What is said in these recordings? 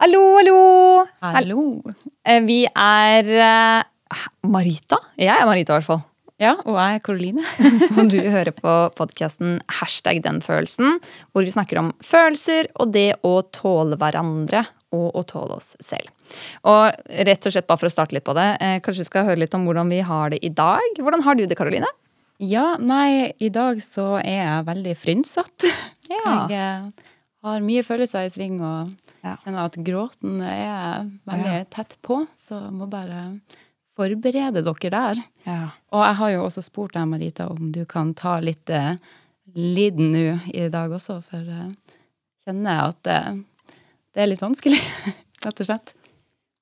Hallo, hallo! Hallo. Eh, Vi er eh, Marita. Jeg er Marita, i hvert fall. Ja, og jeg er Karoline. Og du hører på podkasten Hashtag den følelsen, hvor vi snakker om følelser og det å tåle hverandre og å tåle oss selv. Og rett og slett bare for å starte litt på det, eh, kanskje vi skal høre litt om hvordan vi har det i dag. Hvordan har du det, Karoline? Ja, nei, i dag så er jeg veldig frynsatt. Ja. Jeg eh, har mye følelser i sving og Ja. kjenner at gråten er veldig Ja. tett på, så må bare forberede dere der. Ja. Og jeg har jo også spurt deg, Marita, om du kan ta litt uh, liden nå i dag også, for jeg kjenner at uh, det er litt vanskelig, rett og slett.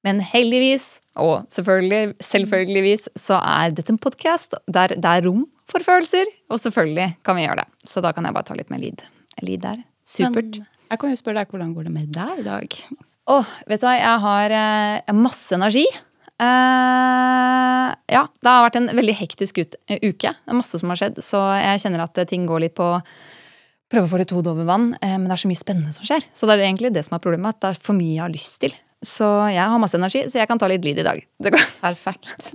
Men heldigvis, og selvfølgelig, selvfølgeligvis, så er dette en podkast der det er rom for følelser. Og selvfølgelig kan vi gjøre det. Så da kan jeg bare ta litt mer lid. Lid der. Supert. Men jeg kan jo spørre deg, hvordan går det med deg i dag? Åh, vet du hva, jeg har eh, masse energi. Eh, ja, det har vært en veldig hektisk ut, uke. Det er masse som har skjedd, så jeg kjenner at eh, ting går litt på Prøve å få litt hode over vann, eh, men det er så mye spennende som skjer. Så det er egentlig det som er problemet, at det er for mye jeg har lyst til. Så jeg har masse energi, så jeg kan ta litt lid i dag. Det går Perfekt.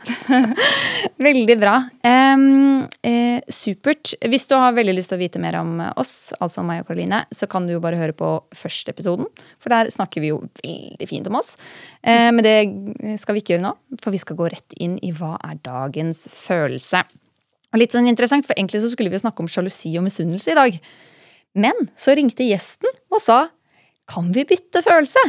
Veldig bra. Um, eh, supert. Hvis du har veldig lyst til å vite mer om oss, altså om meg og Karoline, så kan du jo bare høre på første episoden. For der snakker vi jo veldig fint om oss. Eh, men det skal vi ikke gjøre nå, for vi skal gå rett inn i hva er dagens følelse. Og litt sånn interessant, for egentlig så skulle vi jo snakke om sjalusi og misunnelse i dag. Men så ringte gjesten og sa kan vi bytte følelse?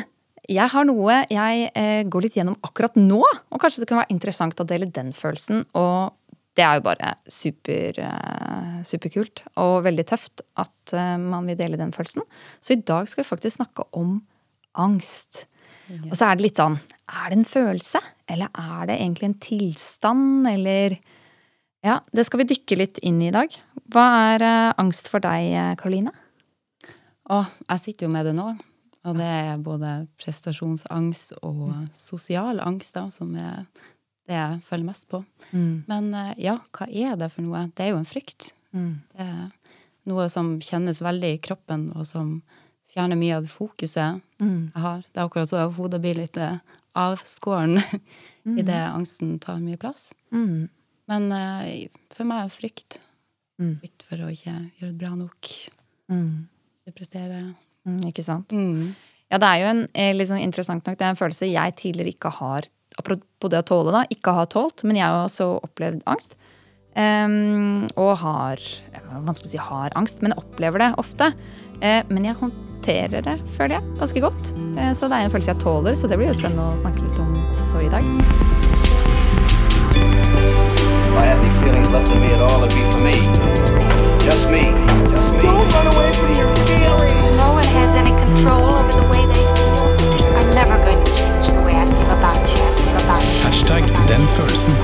Jeg har noe jeg eh, går litt gjennom akkurat nå, og kanskje det kan være interessant å dele den følelsen. Og det er jo bare super, eh, superkult og veldig tøft at eh, man vil dele den følelsen. Så i dag skal vi faktisk snakke om angst. Og så er det litt sånn Er det en følelse, eller er det egentlig en tilstand, eller Ja, det skal vi dykke litt inn i i dag. Hva er eh, angst for deg, eh, Karoline? Å, jeg sitter jo med det nå. Og det er både prestasjonsangst og sosial angst, da, som er det jeg føler mest på. Men eh, ja, hva er det for noe? Det er jo en frykt. Det er noe som kjennes veldig i kroppen, og som fjerner mye av det fokuset jeg har. Det er akkurat så hodet blir litt avskåren mm. idet angsten tar mye plass. Mm. Men eh, for meg er frykt. Mm. Frykt for å ikke gjøre det bra nok. Mm. Ikke prestere. Mm, ikke sant? Mm. Ja, det er jo en, liksom, interessant nok, det er en følelse jeg tidligere ikke har Apropos det å tåle, da. Ikke har tålt, men jeg har også opplevd angst. Um, og har Vanskelig å si har angst, men opplever det ofte. Uh, men jeg håndterer det, føler jeg, ganske godt. Uh, så det er en følelse jeg tåler, så det blir jo spennende å snakke litt om også i dag. I had any feelings left in me at all, it'd be for me. Just me. Control over the way they feel. I'm never going to change the way I feel about you. I feel about you. Hashtag den følelsen.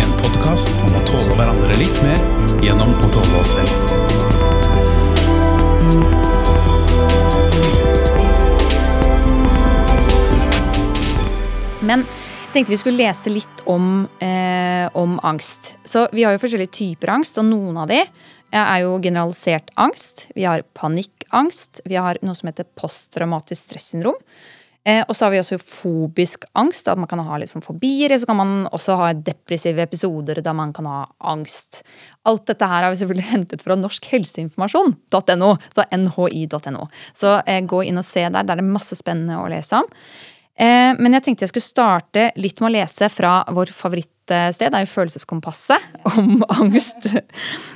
En podkast om å tåle hverandre litt mer gjennom å tåle oss selv. Men jeg tenkte vi skulle lese litt om, eh, om angst. Så vi har jo forskjellige typer angst, og noen av de er jo generalisert angst. Vi har panikkangst. Vi har noe som heter posttraumatisk stressyndrom. Eh, og så har vi også fobisk angst, at man kan ha liksom fobier. Så kan man også ha depressive episoder der man kan ha angst. Alt dette her har vi selvfølgelig hentet fra norskhelseinformasjon.no. nhi.no. Så eh, gå inn og se der. Der er det masse spennende å lese om. Eh, men jeg tenkte jeg skulle starte litt med å lese fra vår favorittsted, det er jo Følelseskompasset, om angst.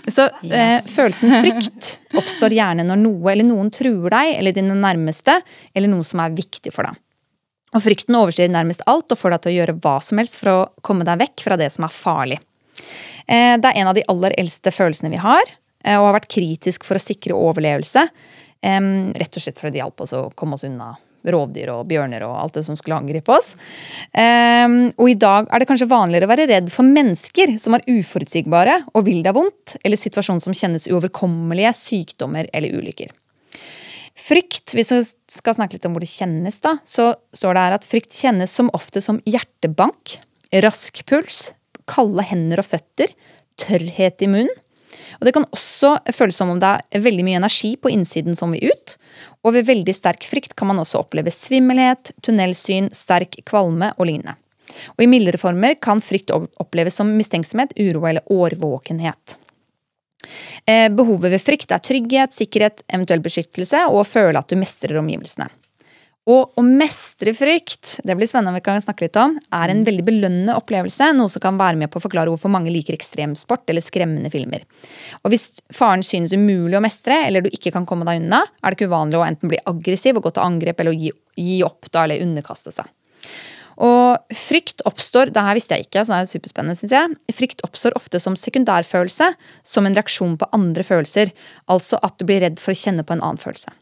Så eh, Yes. følelsen frykt oppstår gjerne når noe eller noen truer deg eller dine nærmeste, eller noe som er viktig for deg. Og frykten overstyrer nærmest alt og får deg til å gjøre hva som helst for å komme deg vekk fra det som er farlig. Eh, Det er en av de aller eldste følelsene vi har, og har vært kritisk for å sikre overlevelse. Rett og slett for at det hjalp oss å komme oss unna rovdyr og bjørner og alt det som skulle angripe oss. Um, Og i dag er det kanskje vanligere å være redd for mennesker som er uforutsigbare og vil deg vondt, eller situasjoner som kjennes uoverkommelige, sykdommer eller ulykker. Frykt, hvis vi skal snakke litt om hvor det kjennes, da, så står det her at frykt kjennes som ofte som hjertebank, rask puls, kalde hender og føtter, tørrhet i munnen, Og det kan også føles som om det er veldig mye energi på innsiden som vil ut. Og ved veldig sterk frykt kan man også oppleve svimmelhet, tunnelsyn, sterk kvalme og lignende. Og i mildere former kan frykt oppleves som mistenksomhet, uro eller årvåkenhet. Eh, Behovet ved frykt er trygghet, sikkerhet, eventuell beskyttelse og å føle at du mestrer omgivelsene. Og å mestre frykt, det blir spennende om vi kan snakke litt om, er en veldig belønnende opplevelse, noe som kan være med på å forklare hvorfor mange liker ekstremsport eller skremmende filmer. Og hvis faren synes umulig å mestre, eller du ikke kan komme deg unna, er det ikke uvanlig å enten bli aggressiv og gå til angrep eller å gi, gi opp da, eller underkaste seg. Og frykt oppstår det her visste jeg ikke, så det er superspennende, synes jeg. Frykt oppstår ofte som sekundærfølelse, som en reaksjon på andre følelser. Altså at du blir redd for å kjenne på en annen følelse.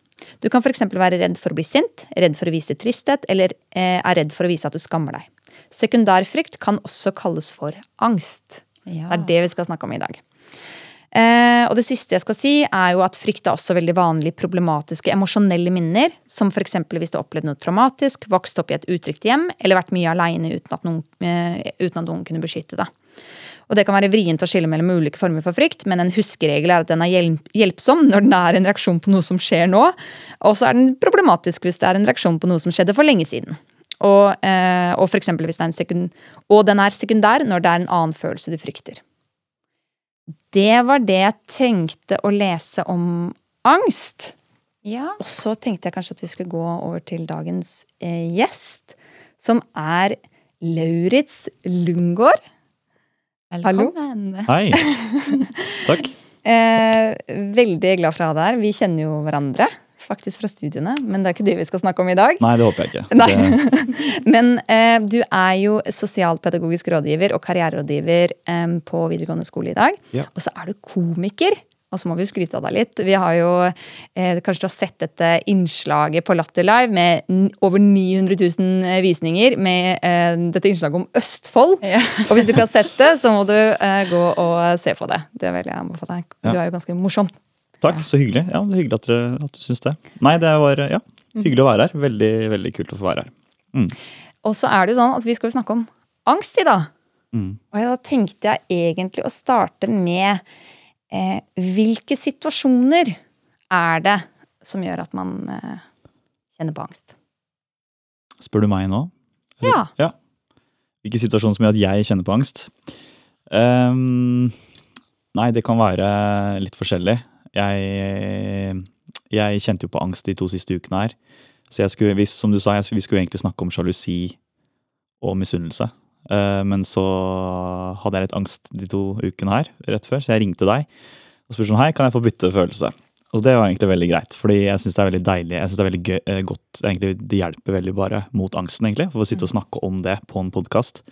Du kan f.eks. være redd for å bli sint, redd for å vise tristhet, eller eh, er redd for å vise at du skammer deg. Sekundærfrykt kan også kalles for angst. Ja. Det er det vi skal snakke om i dag. Eh, og det siste jeg skal si, er jo at frykt er også veldig vanlig problematiske emosjonelle minner, som f.eks. hvis du har opplevd noe traumatisk, vokst opp i et utrygt hjem, eller vært mye aleine uten, eh, uten at noen kunne beskytte deg. Og det kan være vrient å skille mellom ulike former for frykt, men en huskeregel er at den er hjelp hjelpsom når den er en reaksjon på noe som skjer nå, og så er den problematisk hvis det er en reaksjon på noe som skjedde for lenge siden. Og, eh, og, for eksempel hvis det er en sekund og den er sekundær når det er en annen følelse du frykter. Det var det jeg tenkte å lese om angst. Ja. Og så tenkte jeg kanskje at vi skulle gå over til dagens eh, gjest, som er Lauritz Lundgaard. Hallo? Hei. Takk. Eh, veldig glad for å ha deg her. Vi kjenner jo hverandre faktisk fra studiene, men det er ikke det vi skal snakke om i dag. Nei, det håper jeg ikke. Nei. Men eh, du er jo sosialpedagogisk rådgiver og karriererådgiver eh, på videregående skole i dag. Ja. Og så er du komiker. Og så må vi skryte av deg litt. Vi har jo, eh, Kanskje du har sett dette innslaget på Latter Live med n- over 900 000 visninger med eh, dette innslaget om Østfold. Og hvis du ikke har sett det, så må du eh, gå og se på det. Det vil jeg anbefale deg. Du Ja. er jo ganske morsom. takk, så hyggelig. Ja, det er hyggelig at, dere, at du syns det. Nei, det var ja, hyggelig å være her. Veldig, veldig kult å få være her. Og så er det jo sånn at vi skal snakke om angst i dag. Mm. Og da tenkte jeg egentlig å starte med eh, hvilke situasjoner er det som gjør at man eh, kjenner på angst? Spør du meg nå? Ja. ja. Hvilke situasjoner som gjør at jeg kjenner på angst? Um, nei, det kan være litt forskjellig. Jeg, jeg kjente jo på angst de to siste ukene her. Så jeg skulle, som du sa, vi skulle egentlig snakke om sjalusi og misunnelse. Eh, men så hadde jeg litt angst de to ukene her, rett før, så jeg ringte deg og spurte sånn, hei, kan jeg få bytte følelse? Og det var egentlig veldig greit, fordi jeg syns det er veldig deilig. Jeg synes det er veldig gøy, eh, godt, egentlig, Det hjelper veldig bare mot angsten, egentlig. For å sitte og snakke om det på en podkast.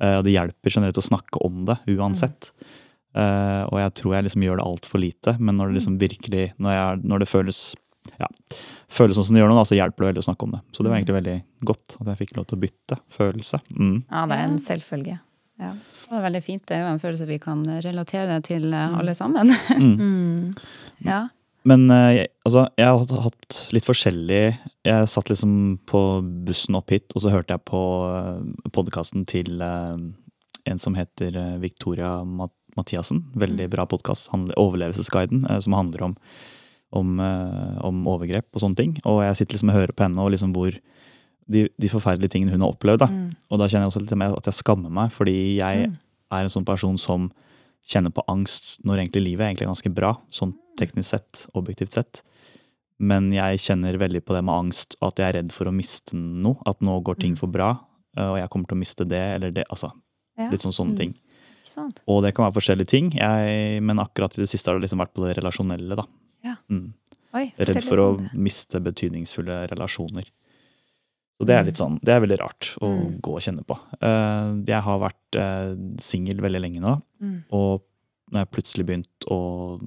Og det hjelper generelt å snakke om det uansett. Eh, og jeg tror jeg liksom gjør det altfor lite, men når det liksom virkelig Når, jeg, når det føles ja, føles sånn som det gjør nå, da, så hjelper det veldig å snakke om det. Så det var egentlig veldig godt at jeg fikk lov til å bytte følelse. Mm. Ja, det er en selvfølge. Ja. Det var veldig fint. Det er jo en følelse vi kan relatere til eh, alle sammen. ja. Men eh, altså, jeg har hatt- litt forskjellig Jeg satt liksom på bussen opp hit, og så hørte jeg på podkasten til eh, en som heter eh, Victoria Mat Mathiassen. Veldig bra podkast. Overlevelsesguiden, eh, som handler om, om, eh, om overgrep og sånne ting. Og jeg sitter liksom og hører på henne og liksom hvor de, de forferdelige tingene hun har opplevd. Da. Og da kjenner jeg også litt mer at jeg skammer meg, fordi jeg er en sånn person som kjenner på angst når egentlig livet er egentlig ganske bra, sånn teknisk sett, objektivt sett. Men jeg kjenner veldig på det med angst, at jeg er redd for å miste noe. At nå går ting for bra, og jeg kommer til å miste det eller det. Altså, Ja. litt sånn sånne ting. Ikke? Og det kan være forskjellige ting, jeg, men akkurat i det siste har det liksom vært på det relasjonelle, da. Ja. Mm. Oi, Redd for å miste betydningsfulle relasjoner. Så det er litt sånn, det er veldig rart å Mm. gå og kjenne på. Eh, Jeg har vært uh, singel veldig lenge nå, Mm. og når jeg plutselig begynt å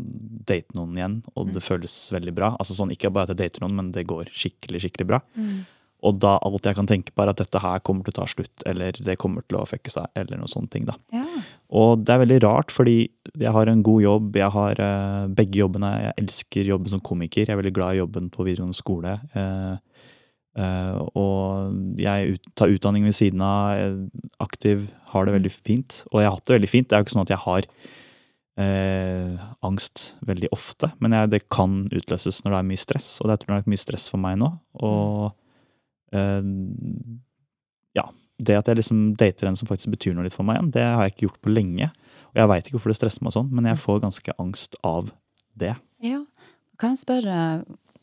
date noen igjen, og Mm. det føles veldig bra Altså sånn, Ikke bare at jeg dater noen, men det går skikkelig skikkelig bra. Mm. Og da alt jeg kan tenke på, er at dette her kommer til å ta slutt, eller det kommer til å fucke seg, eller noen sånne ting. da. Ja. Og det er veldig rart, fordi jeg har en god jobb. Jeg har uh, begge jobbene. Jeg elsker jobben som komiker. Jeg er veldig glad i jobben på videregående skole. Uh, uh, og jeg ut, tar utdanning ved siden av. Aktiv. Har det veldig fint. Og jeg har hatt det veldig fint. Det er jo ikke sånn at jeg har eh, angst veldig ofte. Men jeg, det kan utløses når det er mye stress, og det er, mye stress for meg nå. Og eh, ja, det at jeg liksom dater en som faktisk betyr noe litt for meg igjen, det har jeg ikke gjort på lenge. Og jeg veit ikke hvorfor det stresser meg sånn, men jeg får ganske angst av det. Ja. Kan jeg spørre,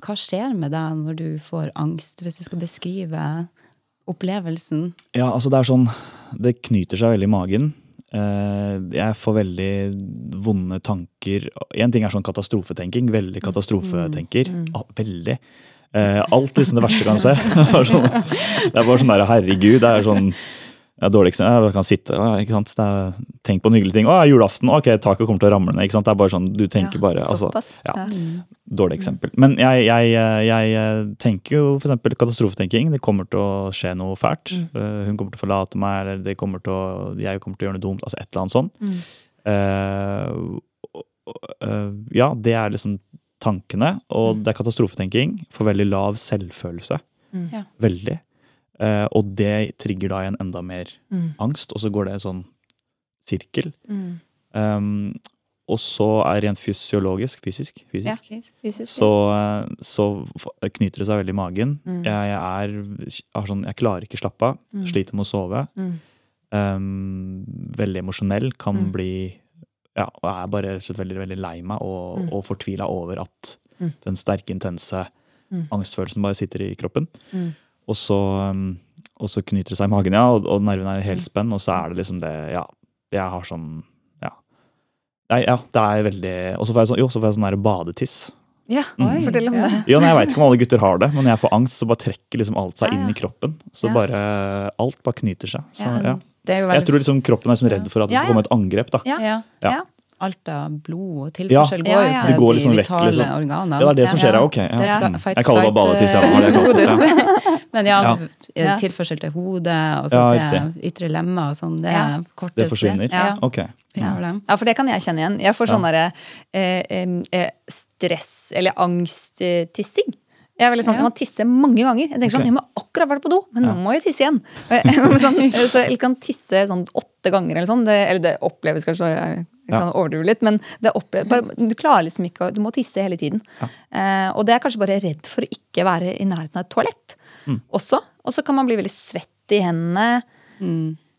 hva skjer med deg når du får angst, hvis du skal beskrive opplevelsen? Ja, altså det er sånn Det knyter seg veldig i magen. Eh, Jeg får veldig vonde tanker. Én ting er sånn katastrofetenking. Veldig katastrofetenker. Ah, Veldig. Eh, Alt liksom det verste kan se. Det er, bare sånn, det er bare sånn der, herregud. Det er sånn ja, dårlig eksempel. Jeg kan sitte, ikke sant? Det er, Tenk på en hyggelig ting. Å, julaften. Ok, taket kommer til å ramle ned. ikke sant? Det er bare sånn, Du tenker bare altså, ja. Ja. Dårlig eksempel. Men jeg, jeg, jeg tenker jo f.eks. katastrofetenking. Det kommer til å skje noe fælt. Mm. Hun kommer til å forlate meg, eller det kommer til å, jeg kommer til å gjøre noe dumt. Altså et eller annet sånt. Mm. Uh, eh, ja, det er liksom tankene. Og det er katastrofetenking. for veldig lav selvfølelse. Ja. Veldig. Eh, og det trigger da igjen enda mer angst, og så går det en sånn sirkel. Um, og så er rent fysiologisk fysisk, fysisk Ja, fysisk. så, så knyter det seg veldig i magen. Jeg, jeg, er, sånn, jeg klarer ikke slappe av. Sliter med å sove. Um, veldig emosjonell. Kan bli ja, og er bare veldig, veldig lei meg og, og fortvila over at den sterke, intense angstfølelsen bare sitter i kroppen. Og, så, um, og så knyter det seg i magen, ja, og, og nervene er helt spenn, og så er det liksom det Ja, jeg har sånn Ja. Nei, ja, det er veldig Og så får jeg sånn, jo, så får jeg sånn der badetiss. Ja, Oi, fortell om ja. det. Ja, nei, Jeg veit ikke om alle gutter har det, men når jeg får angst, så bare trekker liksom alt seg Ja, inn i kroppen. Så Ja. bare Alt bare knyter seg. Så, Ja. ja. Det er jo Jeg tror liksom kroppen er liksom redd for at det skal komme et angrep. da. Ja. Ja. Ja. Ja. Alt av blod og Ja. tilførsel går Ja, jo ja. til går liksom de vitale vekk, liksom. organene. Ja, det er det som skjer, ja. Ja. Ok. Ja. Det er Mm. fight, Jeg kaller det bare. Ja. ja. modus. Men ja, Ja. Ja. tilførsel til hodet og så Ja, til ytre lemmer og sånn, det Ja. er kortest. Det forsvinner? Ja. Ok. det. Ja, for det kan jeg kjenne igjen. Jeg får sånn Ja. derre eh, eh, stress- eller angsttissing. Jeg er veldig sånn, Ja. jeg må tisse mange ganger. Jeg tenker sånn, okay. jeg må akkurat vært på do, men nå må jeg tisse igjen. Jeg, sånn, så jeg kan tisse sånn åtte ganger eller sånn. Det, eller det oppleves kanskje, jeg, kan overdrive litt, men det oppleves, bare, du klarer liksom ikke å Du må tisse hele tiden. Eh, og det er kanskje bare redd for å ikke være i nærheten av et toalett også. Og så kan man bli veldig svett i hendene.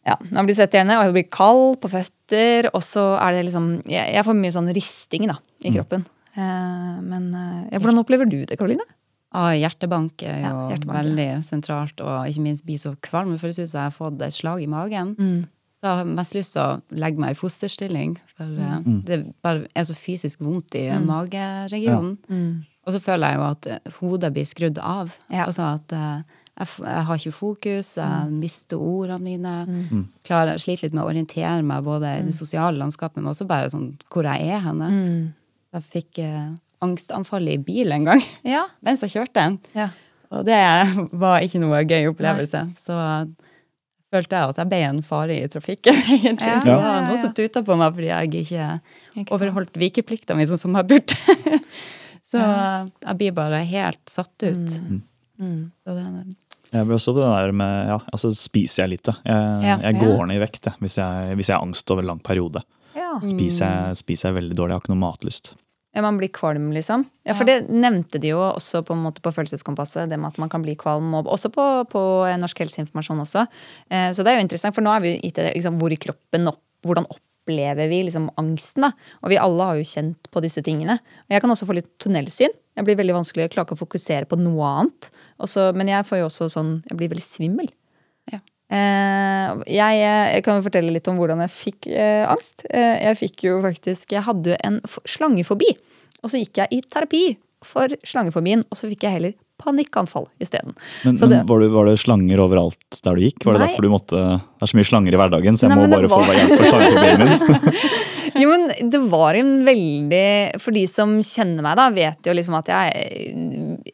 Ja, man blir svett i hendene, og jeg blir kald på føtter. Og så er det liksom Jeg, jeg får mye sånn risting da, i kroppen. Eh, men eh, ja, hvordan opplever du det, Karoline? Ah, hjertebank er jo Ja, hjertebank, ja. veldig sentralt, og ikke minst bli så kvalm. Det føles ut som jeg har fått et slag i magen. Mm. Så jeg har mest lyst til å legge meg i fosterstilling, for uh, Mm. det bare er så fysisk vondt i mageregionen. Mm. Og så føler jeg jo at eh, hodet blir skrudd av. Ja. Altså at uh, jeg, jeg har ikke fokus, jeg Mm. mister ordene mine. Klarer, sliter litt med å orientere meg både i Mm. det sosiale landskapet, men også bare sånn hvor jeg er henne. Jeg fikk uh, angstanfall i bil en gang Ja. mens jeg kjørte. ja. Og det var ikke noe gøy opplevelse. Så følte jeg at jeg ble en fare i trafikken, egentlig. Ja, ja, ja, noen som tuta på meg fordi jeg ikke Ikke overholdt vikeplikta mi sånn som jeg burde. Så jeg blir bare helt satt ut. Mm. Så det, Jeg blir også på det der med Ja, altså spiser jeg lite. Jeg, Ja. jeg går ned i vekt jeg, hvis jeg, hvis jeg har angst over en lang periode. ja. Spiser jeg, spiser jeg veldig dårlig. Jeg har ikke noe matlyst. Ja, Man blir kvalm, liksom? Ja, For det nevnte de jo også på en måte på Følelseskompasset, det med at man kan bli kvalm. Og også på, på Norsk helseinformasjon også. Eh, så det er jo interessant, for nå er vi gitt det liksom, hvor i kroppen opp, Hvordan opplever vi liksom angsten, da? Og vi alle har jo kjent på disse tingene. Og jeg kan også få litt tunnelsyn. Jeg blir veldig vanskelig, jeg klarer ikke å fokusere på noe annet. Også, men jeg får jo også sånn Jeg blir veldig svimmel. Eh, jeg, jeg kan jo fortelle litt om hvordan jeg fikk eh, angst. Eh, jeg fikk jo faktisk Jeg hadde en f- slangefobi. Og så gikk jeg i terapi for slangefobien, og så fikk jeg heller panikkanfall isteden. Men, men var, det, var det slanger overalt der du gikk? Var det Nei. derfor du måtte Det er så mye slanger i hverdagen, så jeg Nei, må bare var... få var- hjelp for slangefobien min. Jo, men det var en veldig For de som kjenner meg, da, vet jo liksom at jeg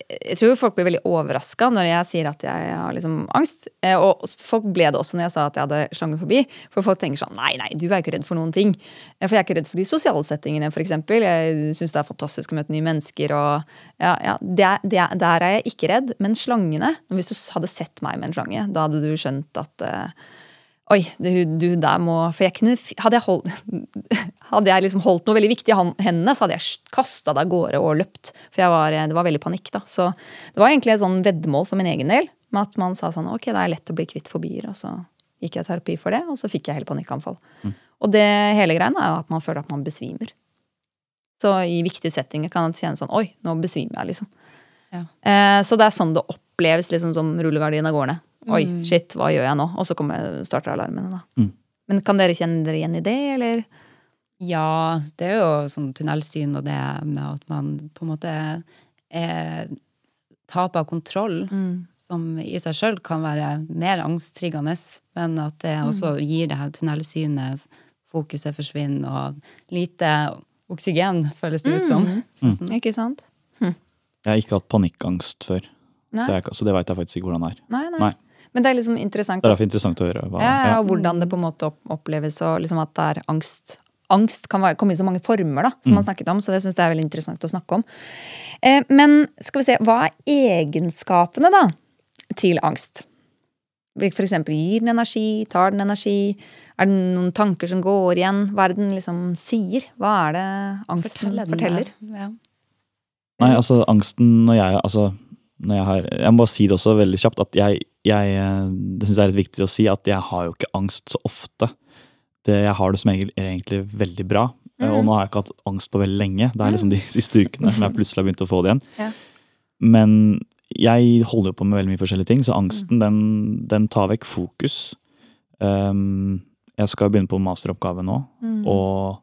Jeg tror folk blir veldig overraska når jeg sier at jeg har liksom angst. Eh, Og folk ble det også når jeg sa at jeg hadde slangefobi. For folk tenker sånn Nei, nei, du er ikke redd for noen ting. Eh, For jeg er ikke redd for de sosiale settingene, f.eks. Jeg syns det er fantastisk å møte nye mennesker og Ja, ja det det er, der er jeg ikke redd. Men slangene Hvis du hadde sett meg med en slange, da hadde du skjønt at eh, Oi, det, du der må For jeg kunne Hadde jeg, holdt, hadde jeg liksom holdt noe veldig viktig i hendene, så hadde jeg kasta det av gårde og løpt. For jeg var, det var veldig panikk, da. Så det var egentlig et sånn veddemål for min egen del. Med at man sa sånn ok, det er lett å bli kvitt fobier. Og så gikk jeg i terapi for det, og så fikk jeg helt panikkanfall. Og det hele greia er jo at man føler at man besvimer. Så i viktige settinger kan det kjennes sånn oi, nå besvimer jeg, liksom. Ja. Eh, så det er sånn det oppleves liksom som rullegardina går ned. Oi, Mm. shit, hva gjør jeg nå? Og så kommer, starter alarmene, da. Mm. Men kan dere kjenne dere igjen i det, eller? Ja, det er jo sånn tunnelsyn og det med at man på en måte er tap av kontroll, som i seg sjøl kan være mer angsttriggende, men at det også gir det her tunnelsynet, fokuset forsvinner, og lite oksygen, føles det ut som. Nesten. Ikke sant? Jeg har ikke hatt panikkangst før, Nei. det er, så det veit jeg faktisk ikke hvordan det er. Nei, nei. Nei. Men det er liksom interessant Det er derfor interessant å høre. Hva, ja, ja, og hvordan det på en måte oppleves, og liksom at det er angst. Angst kan være, komme i så mange former, da, som man snakket om, så det syns jeg er veldig interessant å snakke om. Eh, men skal vi se, hva er egenskapene, da, til angst? For eksempel gir den energi, tar den energi? Er det noen tanker som går igjen? Hva er det den liksom sier? Hva er det angsten Forteller den forteller? Ja. Nei, altså angsten når jeg altså, når jeg, har, jeg må bare si det også veldig kjapt at jeg, jeg eh, Det syns jeg er litt viktig å si at jeg har jo ikke angst så ofte. Det, jeg har det som regel egentlig veldig bra. Mm. Og nå har jeg ikke hatt angst på veldig lenge. Det er liksom de siste ukene som jeg plutselig har begynt å få det igjen. Ja. Men jeg holder jo på med veldig mye forskjellige ting, så angsten den, den tar vekk fokus. Um, jeg skal begynne på masteroppgave nå, og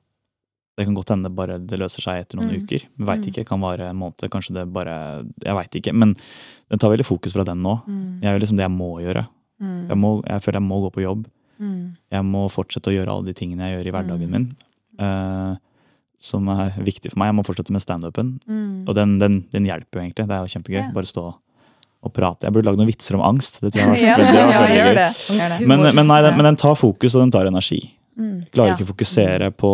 det kan godt hende bare det løser seg etter noen Mm. uker. Veit ikke, kan vare en måned, kanskje det bare Jeg veit ikke. Men den tar veldig fokus fra den nå. Mm. Jeg gjør liksom det jeg må gjøre. Jeg, må, jeg føler jeg må gå på jobb. Mm. Jeg må fortsette å gjøre alle de tingene jeg gjør i hverdagen min. Uh, som er viktig for meg. Jeg må fortsette med standupen. Mm. Og den, den, den hjelper jo egentlig. Det er jo kjempegøy. Yeah. Bare stå og prate. Jeg burde lagd noen vitser om angst. Det tror jeg var, Ja, ja, veldig det. Men, men, nei, den, men den tar fokus, og den tar energi. Mm. Jeg klarer Ja. ikke å fokusere på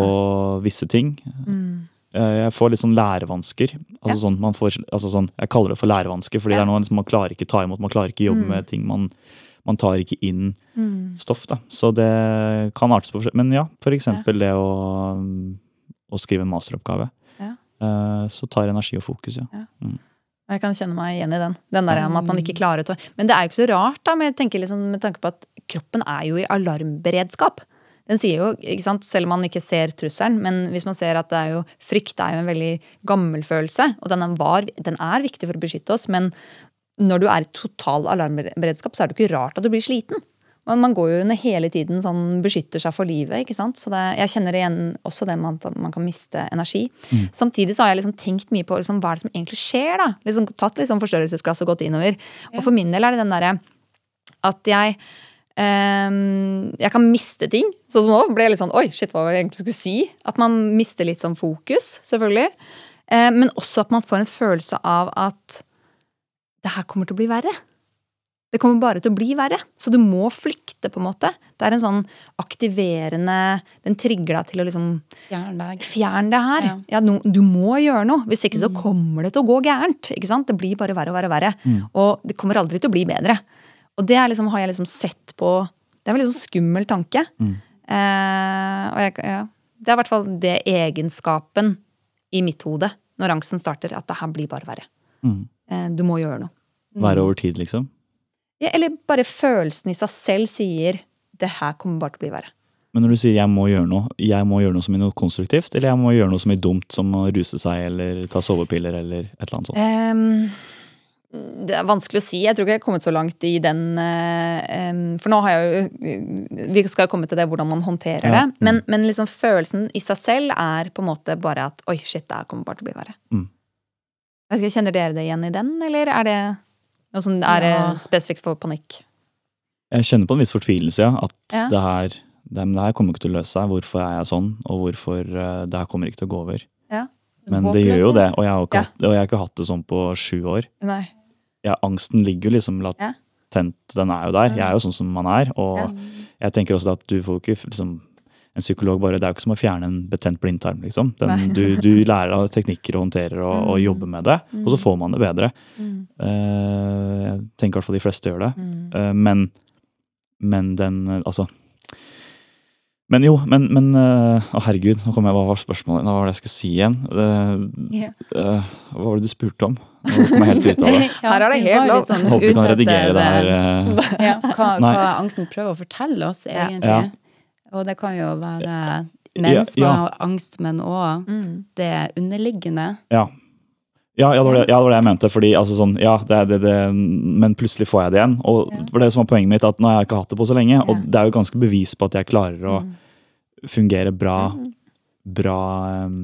visse ting. Mm. Eh, Jeg får litt sånn lærevansker. Altså Ja. sånn, man får, altså sånn, jeg kaller det for lærevansker, fordi Ja. det er noe liksom man klarer ikke ta imot. Man klarer ikke jobbe Mm. med ting. Man, man tar ikke inn Mm. stoff. Da. Så det kan artes på forskjell- Men ja, for eksempel det å, å skrive en masteroppgave. Ja. Eh, Så tar energi og fokus, ja. Jeg kan kjenne meg igjen i den. Den der at man ikke klarer å Men det er jo ikke så rart, da, med, liksom, med tanke på at kroppen er jo i alarmberedskap. Den sier jo, ikke sant, selv om man ikke ser trusselen, men hvis man ser at det er jo frykt er jo en veldig gammel følelse, og den er, var, den er viktig for å beskytte oss, men når du er i total alarmberedskap, så er det ikke rart at du blir sliten. Men man går jo under hele tiden sånn beskytter seg for livet. ikke sant? Så det, jeg kjenner igjen også det med at man kan miste energi. Samtidig så har jeg liksom tenkt mye på liksom, hva er det som egentlig skjer. da? Liksom, tatt liksom forstørrelsesglass og gått innover. Og for min del er det den derre at jeg jeg kan miste ting. Sånn som nå ble jeg litt sånn Oi, shit, hva var det jeg egentlig skulle si? At man mister litt sånn fokus, selvfølgelig. Eh, men også at man får en følelse av at det her kommer til å bli verre. Det kommer bare til å bli verre. Så du må flykte, på en måte. Det er en sånn aktiverende Den trigger deg til å liksom Fjern deg. Fjern det her. Ja. Ja, no, du må gjøre noe. Hvis ikke så kommer det til å gå gærent. ikke sant? Det blir bare verre og verre og verre. Og det kommer aldri til å bli bedre. Og det liksom, har jeg liksom sett på Det er en veldig sånn skummel tanke. Eh, og jeg, ja, det er i hvert fall det egenskapen i mitt hode når angsten starter, at det her blir bare verre. Mm. Eh, du må gjøre noe. Være over tid, liksom. Ja, eller bare følelsen i seg selv sier det her kommer bare til å bli verre. Men når du sier jeg må gjøre noe, jeg må gjøre noe som er noe konstruktivt, eller jeg må gjøre noe som er dumt, som å ruse seg eller ta sovepiller eller et eller annet sånt? Ehm, det er vanskelig å si. Jeg tror ikke jeg har kommet så langt i den eh, For nå har jeg jo Vi skal komme til det hvordan man håndterer Ja. det. Men, men liksom følelsen i seg selv er på en måte bare at oi, shit, det her kommer bare til å bli verre. Mm. Jeg Kjenner dere det igjen i den, eller er det noe som er Ja. eh, spesifikt for panikk? Jeg kjenner på en viss fortvilelse, ja. At Ja. det her det, men det her kommer ikke til å løse seg. Hvorfor er jeg sånn? Og hvorfor eh, det her kommer ikke til å gå over? Ja. Men det gjør jo det, og jeg har, ikke Ja. hatt, og jeg har ikke hatt det sånn på sju år. Nei. Ja, angsten ligger jo liksom latent, den er jo der. Jeg er jo sånn som man er. Og jeg tenker også at du får ikke liksom en psykolog bare, Det er jo ikke som å fjerne en betent blindtarm. liksom. Den, du, du lærer av teknikker og håndterer og, og Mm. jobber med det, og så får man det bedre. Mm. Eh, jeg tenker i hvert fall de fleste gjør det. Mm. Eh, men, men den eh, Altså, Men jo, men, men uh, Å, herregud, nå kom jeg, hva var spørsmålet? Hva var det jeg skulle si igjen? Det- yeah. hva var det du spurte om? Nå kom jeg helt ut av det. Her er det helt lov. sånn Håper vi kan redigere det her. eh, øh. ja, hva, hva angsten prøver å fortelle oss, egentlig. Ja. Og det kan jo være mennesker Ja, ja. har angst, men òg Mm. det underliggende. Ja. Ja, ja, det var det, ja, det var det jeg mente. Fordi, altså, sånn, ja, det, det, det, men plutselig får jeg det igjen. Og det var det som var poenget mitt, at nå har jeg ikke hatt det på så lenge. Og det er jo ganske bevis på at jeg klarer å fungere bra. Bra um,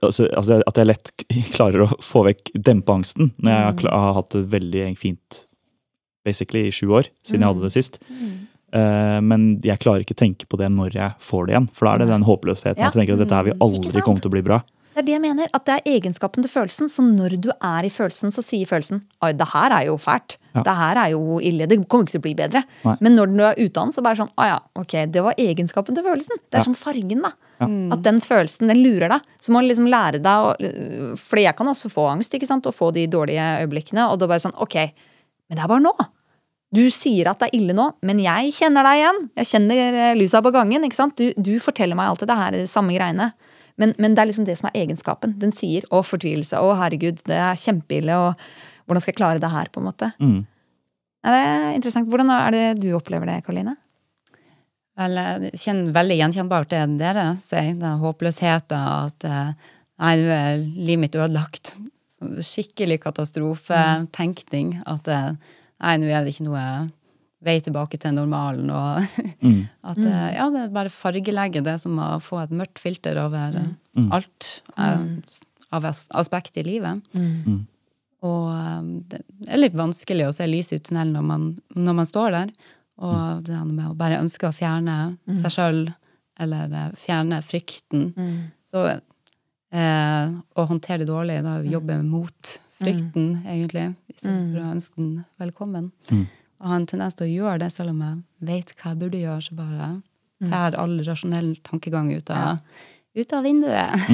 altså, altså, At jeg lett klarer å få vekk dempe angsten. Når jeg har, har hatt det veldig fint basically i sju år, siden jeg hadde det sist. Uh, men jeg klarer ikke tenke på det når jeg får det igjen. For da er det den håpløsheten. Ja. Jeg tenker at dette her vil aldri komme til å bli bra. Det er det jeg mener, at det er egenskapen til følelsen. Så når du er i følelsen, så sier følelsen Oi, det her er jo fælt. Ja. Det her er jo ille. Det kommer ikke til å bli bedre. Nei. Men når du er utdannet, så bare sånn Å ja, ok, det var egenskapen til følelsen. Det er Ja. som fargen, da. Ja. At den følelsen, den lurer deg. Så må du liksom lære deg å For jeg kan også få angst, ikke sant, og få de dårlige øyeblikkene. Og da bare sånn Ok, men det er bare nå. Du sier at det er ille nå, men jeg kjenner deg igjen. Jeg kjenner lysa lusa på gangen. ikke sant? Du, du forteller meg alltid det her samme greiene. Men, men det er liksom det som er egenskapen. Den sier 'å, fortvilelse', 'å, herregud, det er kjempeille', og 'hvordan skal jeg klare det her', på en måte. Mm. Ja, det er interessant. Hvordan er det du opplever det, Karoline? Vel, jeg kjenner veldig gjenkjennbart det dere sier. Den håpløsheten at eh, Nei, nå er livet mitt ødelagt. Sånn Skikkelig katastrofetenkning. At eh, nei, nå er det ikke noe vei tilbake til normalen. Og Mm. at eh, ja, det er bare fargelegge det som å få et mørkt filter over eh, Mm. alt eh, av as- aspekt i livet. Mm. Og eh, det er litt vanskelig å se lys i tunnelen når man, når man står der. Og det her med å bare ønske å fjerne seg sjøl, eller eh, fjerne frykten. Så eh, å håndtere det dårlig, da jobbe mot frykten, egentlig, istedenfor å ønske den velkommen. Mm. Og ha en tendens til å gjøre det, selv om jeg vet hva jeg burde gjøre, så bare fær all rasjonell tankegang ut av, ut av vinduet.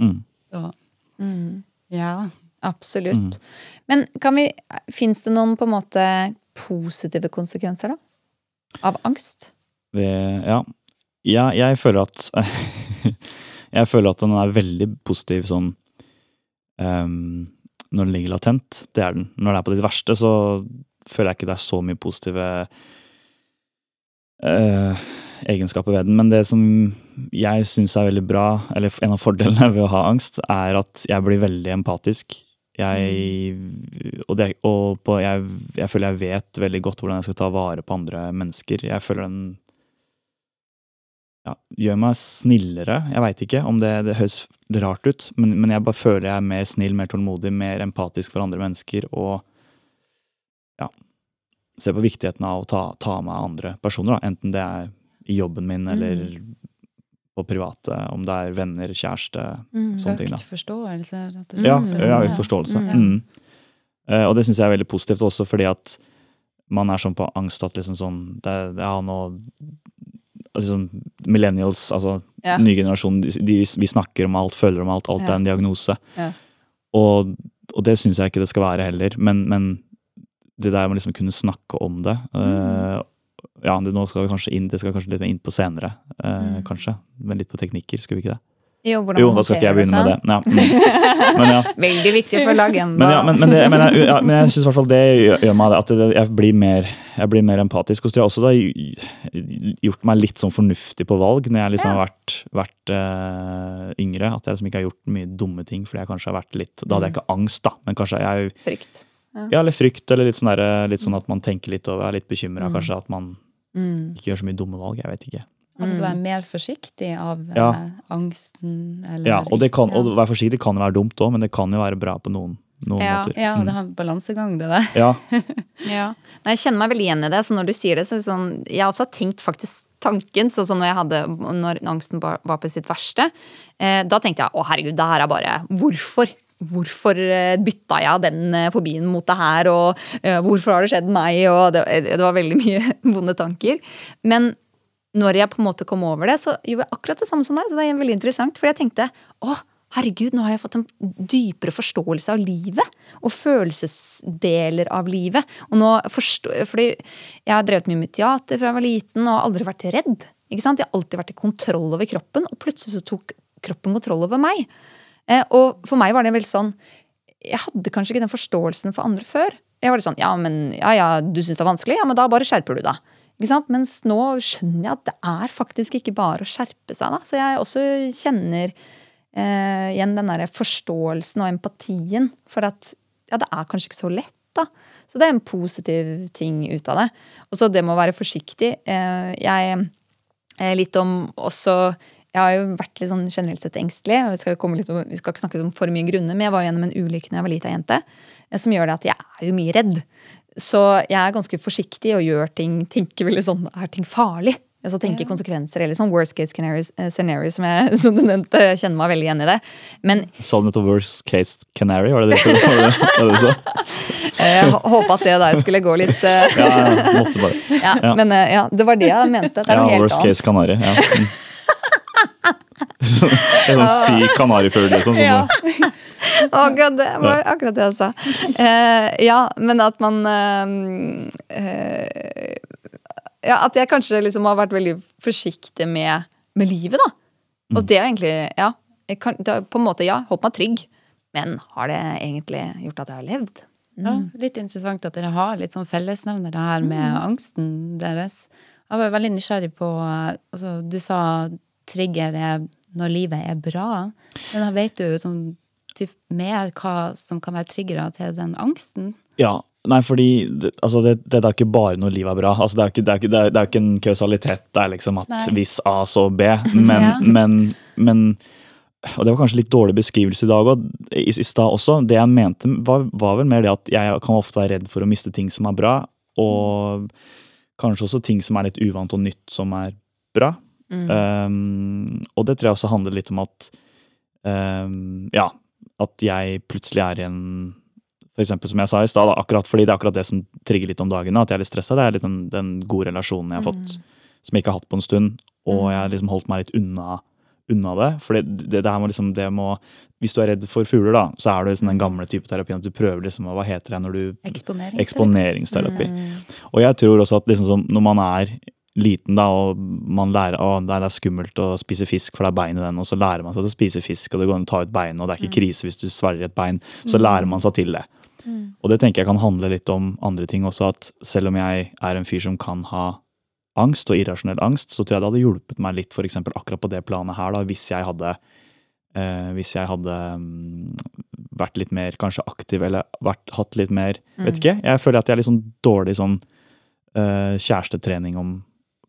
Mm. Så ja. Absolutt. Men kan vi Fins det noen på en måte positive konsekvenser, da? Av angst? Det, ja. ja, jeg føler at Jeg føler at den er veldig positiv sånn um, når den ligger latent. Det er den. Når det er på ditt verste, så føler jeg ikke det er så mye positive uh, egenskaper ved den. Men det som jeg syns er veldig bra, eller en av fordelene ved å ha angst, er at jeg blir veldig empatisk. Jeg, og det, og på, jeg, jeg føler jeg vet veldig godt hvordan jeg skal ta vare på andre mennesker. Jeg føler den ja, gjør meg snillere. Jeg veit ikke om det, det høres rart ut, men, men jeg bare føler jeg er mer snill, mer tålmodig, mer empatisk for andre mennesker og ja, ser på viktigheten av å ta, ta med andre personer, da. enten det er i jobben min eller på private, om det er venner, kjæreste, sånne ting. da. Økt forståelse, rett og slett. Ja, Mm. ja økt forståelse. Mm. Mm. Eh, og det syns jeg er veldig positivt også, fordi at man er sånn på angst at liksom sånn det, er nå liksom Millennials, altså Ja. ny generasjon, de, de, vi snakker om alt, føler om alt, alt Ja. er en diagnose. Ja. Og, og det syns jeg ikke det skal være heller, men, men det der med liksom kunne snakke om det eh, Ja, det, nå skal vi kanskje inn, det skal kanskje litt mer inn på senere, eh, kanskje. Men litt på teknikker, skulle vi ikke det? Jo, Jo, da skal ikke jeg begynne med det. Ja. Mm. Men ja. Veldig viktig for lagenda. Men, ja, men, men, det, men jeg, ja, men jeg syns i hvert fall det gjør, meg at jeg, blir mer, jeg blir mer empatisk. Og så tror jeg også har gjort meg litt sånn fornuftig på valg når jeg liksom har vært, vært uh, yngre. At jeg liksom ikke har gjort mye dumme ting fordi jeg kanskje har vært litt Da hadde jeg ikke angst, da, men kanskje jeg Frykt. Ja, eller frykt, eller litt sånn, der, litt sånn at man tenker litt over, er litt bekymra kanskje at man Mm. ikke gjør så mye dumme valg. Jeg vet ikke. At du er mer forsiktig av eh, Ja. angsten eller Ja, og, det kan, og å være forsiktig kan jo være dumt òg, men det kan jo være bra på noen, noen Ja, måter. Ja, Mm. det har en balansegang, det der. Ja, Ja. Nei, jeg kjenner meg veldig igjen i det. Så når du sier det, så er det sånn Jeg har også tenkt faktisk tanken, sånn som når jeg hadde Når angsten var var på sitt verste. Eh, da tenkte jeg å herregud, det her er bare Hvorfor? Hvorfor eh, bytta jeg den eh, fobien mot det her, og eh, hvorfor har det skjedd meg? Og det, det var veldig mye vonde tanker. Men når jeg på en måte kom over det, så gjorde jeg akkurat det samme som deg. Så det er veldig interessant, for jeg tenkte å, herregud, nå har jeg fått en dypere forståelse av livet. Og følelsesdeler av livet. Og nå forstår, fordi jeg har drevet mye med teater fra jeg var liten, og aldri vært redd. Ikke sant? Jeg har alltid vært i kontroll over kroppen, og plutselig så tok kroppen kontroll over meg. Eh, og for meg var det veldig sånn Jeg hadde kanskje ikke den forståelsen for andre før. Jeg var litt sånn, ja, men ja, ja, du syns det er vanskelig? Ja, men da bare skjerper du deg. Ikke sant? Mens nå skjønner jeg at det er faktisk ikke bare å skjerpe seg. da. Så jeg også kjenner eh, igjen den der forståelsen og empatien for at ja, det er kanskje ikke så lett, da. Så det er en positiv ting ut av det. Og så det med å være forsiktig. Eh, jeg eh, litt om også Jeg har jo vært litt sånn generelt sett engstelig. og Vi skal, komme litt, vi skal ikke snakke om for mye grunner, men jeg var gjennom en ulykke da jeg var lita jente. eh, Som gjør det at jeg er jo mye redd. Så jeg er ganske forsiktig og gjør ting, tenker veldig sånn Er ting farlig? Altså tenker konsekvenser eller sånn worst case scenario, eh, scenario som, jeg, som du nevnte. Jeg kjenner meg veldig igjen i det. Men Sa du nettopp worst case canary? Var det det, du sa? jeg håpa at det der skulle gå litt eh, Ja, ja, måtte bare. ja, Ja. Men eh, ja, det var det jeg mente. Det er Ja, noe helt worst annet. case canary, Ja. Mm. En sånn syk kanarifugl, liksom. Ja. Akkurat det var akkurat det jeg sa. Uh, ja, men at man uh, uh, Ja, at jeg kanskje liksom har vært veldig forsiktig med, med livet, da. Mm. Og det er egentlig Ja. Jeg kan, det er på en måte, ja, holdt meg trygg. Men har det egentlig gjort at jeg har levd? Ja, litt interessant at dere har litt sånn fellesnevner her med angsten deres. Jeg var veldig nysgjerrig på eh, altså, Du sa trigger er når livet er bra. Men da vet du sånn typ, mer hva som kan være triggere til den angsten? Ja, nei, fordi altså det, det er ikke bare når livet er bra. Altså det, er ikke, det, er ikke, det, er, det er ikke en kausalitet. Det er liksom at Nei. hvis A, så B. Men, Ja. men, men Og det var kanskje litt dårlig beskrivelse i dag og, i, i stad også. Det jeg mente, var, var vel mer det at jeg kan ofte være redd for å miste ting som er bra. Og kanskje også ting som er litt uvant og nytt, som er bra. Um, og det tror jeg også handler litt om at um, Ja, at jeg plutselig er i en for eksempel som jeg sa i stad, akkurat fordi det er akkurat det som trigger litt om dagen, at jeg er litt stressa. Det er litt den, den gode relasjonen jeg har fått, som jeg ikke har hatt på en stund. Og jeg har liksom holdt meg litt unna, unna det. For det, det, det her må liksom, det må Hvis du er redd for fugler, da, så er det liksom den gamle type terapien at du prøver liksom Hva heter det når du Eksponeringsterapi. Eksponeringsterapi. Og jeg tror også at liksom når man er liten da, og man lærer å, det er skummelt å spise fisk, for det er bein i den, og så lærer man seg å spise fisk, og det går an å ta ut beinet, og det er ikke krise hvis du svelger et bein, så lærer man seg til det. Og det tenker jeg kan handle litt om andre ting også, at selv om jeg er en fyr som kan ha angst og irrasjonell angst, så tror jeg det hadde hjulpet meg litt for eksempel akkurat på det planet her, da, hvis jeg hadde eh, hvis jeg hadde um, vært litt mer kanskje aktiv, eller vært, hatt litt mer Vet ikke. Jeg føler at jeg er litt sånn dårlig sånn eh, kjærestetrening om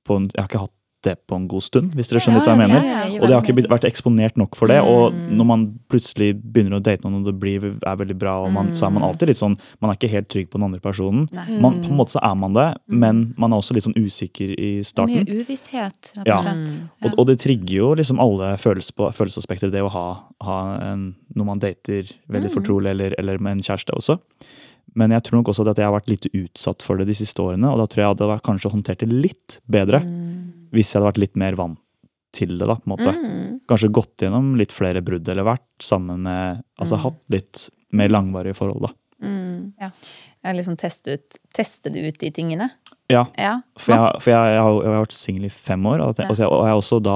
på en, Jeg har ikke hatt det på en god stund, hvis dere skjønner ja, hva jeg mener. ja, ja. Og det har ikke blitt, vært eksponert nok for det. Og når man plutselig begynner å date noen, og det blir, er veldig bra, og man, så er man alltid litt sånn Man er ikke helt trygg på den andre personen. Man, på en måte så er man det, men man er også litt sånn usikker i starten. Mye uvisshet, rett og slett. Og, og det trigger jo liksom alle følelsesaspekter, det å ha, ha en, når man dater veldig fortrolig, eller, eller med en kjæreste også. Men jeg tror nok også at jeg har vært litt utsatt for det de siste årene, og da tror jeg jeg hadde kanskje håndtert det litt bedre hvis jeg hadde vært litt mer vant til det, da, på en måte. Kanskje gått gjennom litt flere brudd, eller vært sammen med Altså hatt litt mer langvarige forhold, da. Ja. Jeg liksom teste ut, teste det ut, de tingene. Ja, Ja. for jeg, for jeg, jeg, har, jeg har vært singel i fem år, og, og jeg og jeg har også da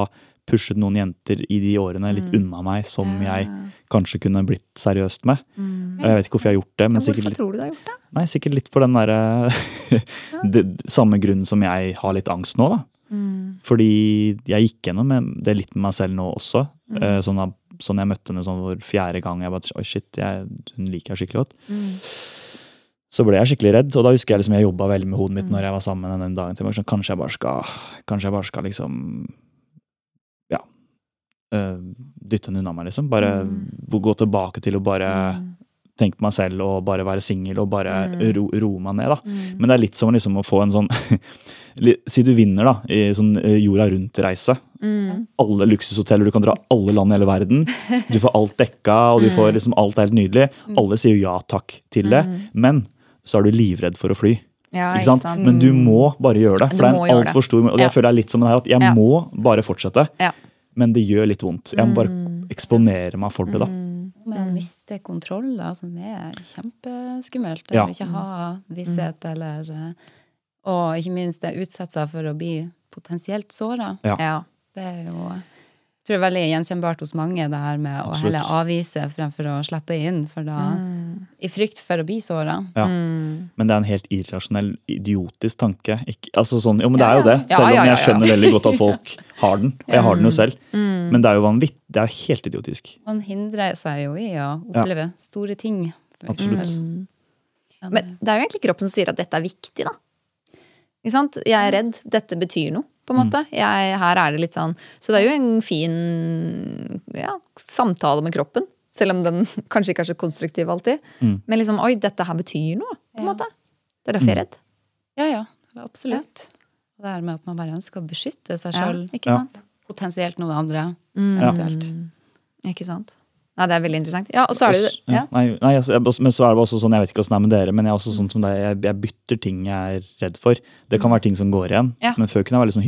pushet noen jenter i de årene litt unna meg, som jeg kanskje kunne blitt seriøst med. Og Jeg vet ikke hvorfor jeg har gjort det, men sikkert litt, tror du du har gjort det? nei, sikkert litt for den derre Samme grunnen som jeg har litt angst nå, da. Fordi jeg gikk gjennom det litt med meg selv nå også. Eh, Sånn, da- sånn jeg møtte henne sånn for fjerde gang. Jeg bare, Oi, shit, jeg, hun liker jeg skikkelig godt. Så ble jeg skikkelig redd, og da husker jeg liksom jeg jobba veldig med hodet mitt når jeg var sammen med den dagen. til. Jeg var Sånn, kanskje jeg bare skal Kanskje jeg bare skal liksom. Eh, dytte den unna meg, liksom. Bare gå tilbake til å bare tenke på meg selv og bare være singel og bare ro, roe meg ned, da. Men det er litt som liksom å få en sånn Si du vinner, da, i sånn eh, jorda rundt-reise. Alle luksushoteller, du kan dra alle land i hele verden. Du får alt dekka, og du får liksom alt er helt nydelig. Alle sier jo ja takk til det, men så er du livredd for å fly. Ja, Ikke sant? Men du må bare gjøre det, for det er en alt for altfor stor Og jeg Ja. føler jeg er litt som det her, at jeg Ja. må bare fortsette. Men det gjør litt vondt. Jeg må bare Mm. eksponere meg for det, da. Med å miste kontroll, da, som er kjempeskummelt. Ja. Å ikke ha visshet eller eh, Og ikke minst det utsette seg for å bli potensielt såra. Ja. Ja. Det er jo tror det er veldig gjenkjennbart hos mange, det her med å Absolutt. heller avvise fremfor å slippe inn, for da I frykt for å bli såra. Ja. Mm. Men det er en helt irrasjonell, idiotisk tanke. Ikke, altså sånn, jo, men det er jo det. Selv om jeg skjønner veldig godt at folk har den. Og jeg har den jo selv. Men det er jo vanvittig. Det er helt idiotisk. Man hindrer seg jo i å oppleve store ting. Absolutt. eksempel. Men, Men det er jo egentlig kroppen som sier at dette er viktig, da. Ikke sant? Jeg er redd. Dette betyr noe, på en måte. Jeg, her er det litt sånn Så det er jo en fin ja, samtale med kroppen. Selv om den kanskje ikke er så konstruktiv alltid. Men liksom Oi, dette her betyr noe, på en Ja. måte. Det er derfor jeg er redd. ja, ja. Absolutt. Og det er med at man bare ønsker å beskytte seg Ja, sjøl, Ja. sant? potensielt noe andre. Ja. Eventuelt. Ikke sant? Nei, det er veldig interessant. Ja, og så er det også, ja. Nei, nei, altså, men så er det også sånn, jeg vet ikke åssen det er med dere, men jeg er også sånn som deg, jeg, jeg bytter ting jeg er redd for. Det kan være ting som går igjen, Ja. men før kunne jeg være litt sånn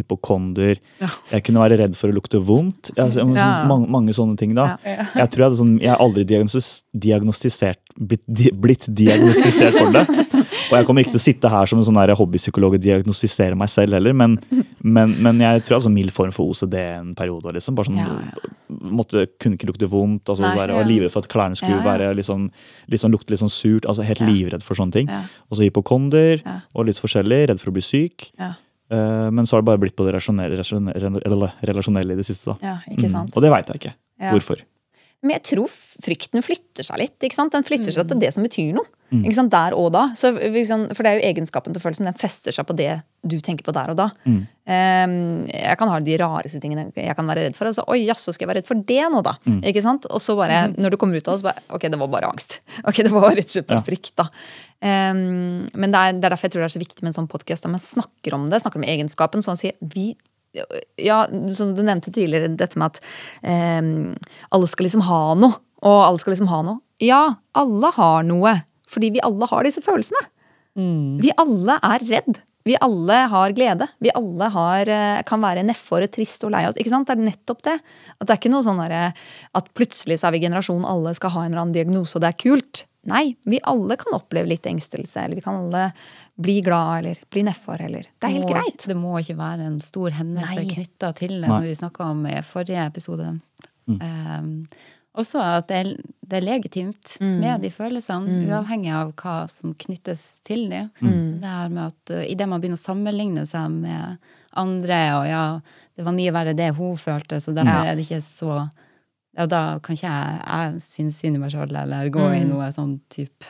Ja. Jeg kunne være redd for å lukte vondt. Jeg, Ja. mange, mange sånne ting da. Jeg tror jeg hadde sånn, jeg har aldri diagnostisert, blitt, di, blitt diagnostisert for det. Og jeg kommer ikke til å sitte her som en sånn hobbypsykolog og diagnostisere meg selv heller, men, men, men jeg tror altså mild form for OCD en periode. Liksom. Bare sånn, Ja, ja. måtte, kunne ikke lukte vondt, altså, Nei, der, ja. og livredd for at klærne skulle Ja, være liksom, liksom, lukte litt sånn surt. altså Helt livredd for sånne ting. Og så hypokonder og litt forskjellig, redd for å bli syk. Eh, men så har det bare blitt på det relasjonelle i det siste. da. ja, ikke Mm. Og det veit jeg ikke. Hvorfor. Men jeg tror frykten flytter seg litt. ikke sant? Den flytter seg til det som betyr noe. Mm. Ikke sant? Der og da. Så, liksom, for det er jo egenskapen til følelsen. Den fester seg på det du tenker på der og da. Mm. Ehm, jeg kan ha de rareste tingene jeg kan være redd for. Og så, Oi, jaså, skal jeg være redd for det nå, da? Mm. Ikke sant? Og så bare, når du kommer ut av det, så bare Ok, det var bare angst. Ok, Det var rett og slett bare Ja. frykt, da. Um, men det er, det er derfor jeg tror det er så viktig med en sånn podkast. Man snakker om det, snakker om egenskapen. Sånn å si vi ja, som du nevnte tidligere, dette med at eh, alle skal liksom ha noe. Og alle skal liksom ha noe. Ja, alle har noe. Fordi vi alle har disse følelsene. Vi alle er redd. Vi alle har glede. Vi alle har, eh, kan være nedfor, trist og lei oss. Ikke sant? Det er nettopp det. At det er ikke noe sånn derre at plutselig så er vi generasjonen alle skal ha en eller annen diagnose, og det er kult. Nei, vi alle kan oppleve litt engstelse, eller vi kan alle bli glad, eller bli nedfor, eller Det er helt må, greit. Det må ikke være en stor hendelse knytta til det, Nei. som vi snakka om i forrige episode. Mm. Um, også at det er, det er legitimt Mm. med de følelsene, uavhengig av hva som knyttes til dem. Mm. Det her med at uh, Idet man begynner å sammenligne seg med andre, og ja, det var mye verre det hun følte, så derfor Ja. er det ikke så ja, Da kan ikke jeg, jeg synes synd i meg sjøl, eller gå i noe sånn type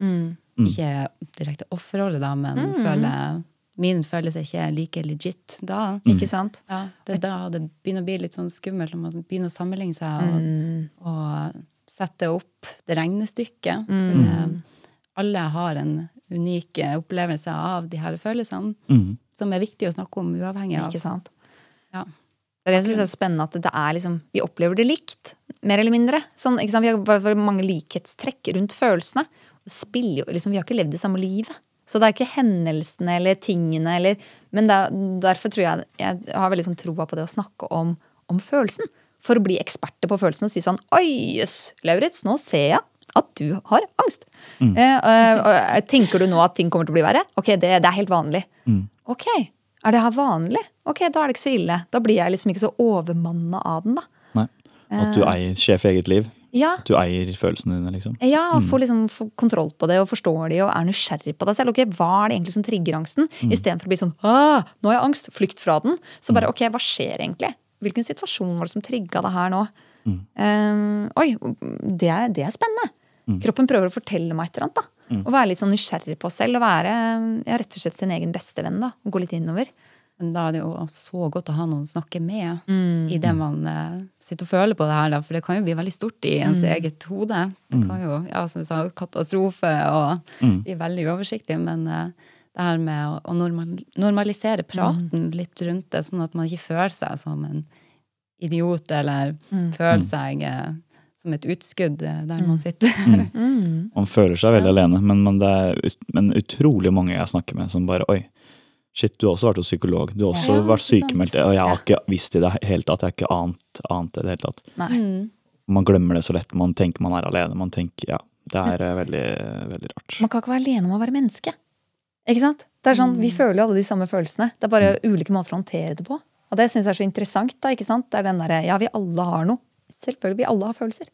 Mm. Ikke direkte offerrolle, da, men føler, min følelse er ikke like legit da. Ikke sant? Ja, det er da det begynner å bli litt sånn skummelt når man begynner å sammenligne seg og, Mm. og sette opp det regnestykket. For det, alle har en unik opplevelse av de her følelsene, Mm. som er viktig å snakke om uavhengig av Ikke sant? Ja. Det er det jeg synes er spennende at det er liksom, vi opplever det likt, mer eller mindre. Sånn, ikke sant? Vi har mange likhetstrekk rundt følelsene. Spiller jo, liksom, vi har ikke levd det samme livet. Så det er ikke hendelsene eller tingene eller Men er, derfor tror jeg jeg har veldig sånn troa på det å snakke om, om følelsen. For å bli eksperter på følelsen og si sånn Oi, jøss, Lauritz, nå ser jeg at du har angst. Eh, eh, og tenker du nå at ting kommer til å bli verre? Ok, det, det er helt vanlig. Ok, er det her vanlig? Ok, da er det ikke så ille. Da blir jeg liksom ikke så overmanna av den, da. Nei. At du eier sjef i eget liv. Ja, At du eier følelsene dine, liksom. ja og får liksom kontroll på det og forstår de og er nysgjerrig på deg selv. Ok, Hva er det egentlig som trigger angsten? Istedenfor å bli sånn ah, nå har jeg angst, flykt fra den. Så bare ok, hva skjer egentlig? Hvilken situasjon var det som trigga det her nå? Eh, oi, det er, det er spennende. Kroppen prøver å fortelle meg et eller annet. da. Og være litt sånn nysgjerrig på oss selv og være ja, rett og slett sin egen bestevenn. da, og Gå litt innover. Men da er det jo så godt å ha noen å snakke med i det man eh, sitter og føler på det her, da. For det kan jo bli veldig stort i ens eget hode. Det kan jo, ja, som vi sa, katastrofe og bli veldig uoversiktlig. Men eh, det her med å, å normal, normalisere praten litt rundt det, sånn at man ikke føler seg som en idiot, eller føler seg eh, som et utskudd eh, der man sitter. Man føler seg veldig alene, men, men det er ut, men utrolig mange jeg snakker med som bare Oi, shit, du har også vært hos psykolog. Du har også Ja, vært sykemeldt. Og jeg har ikke visst i det hele tatt. Jeg har ikke ant, ant det i det hele tatt. Nei. Man glemmer det så lett. Man tenker man er alene. Man tenker, ja, Det er eh, veldig, veldig rart. Man kan ikke være alene om å være menneske. Ikke sant? Det er sånn, Vi føler jo alle de samme følelsene. Det er bare ulike måter å håndtere det på. Og det syns jeg er så interessant. da, ikke sant? Det er den derre Ja, vi alle har noe. Selvfølgelig, vi alle har følelser.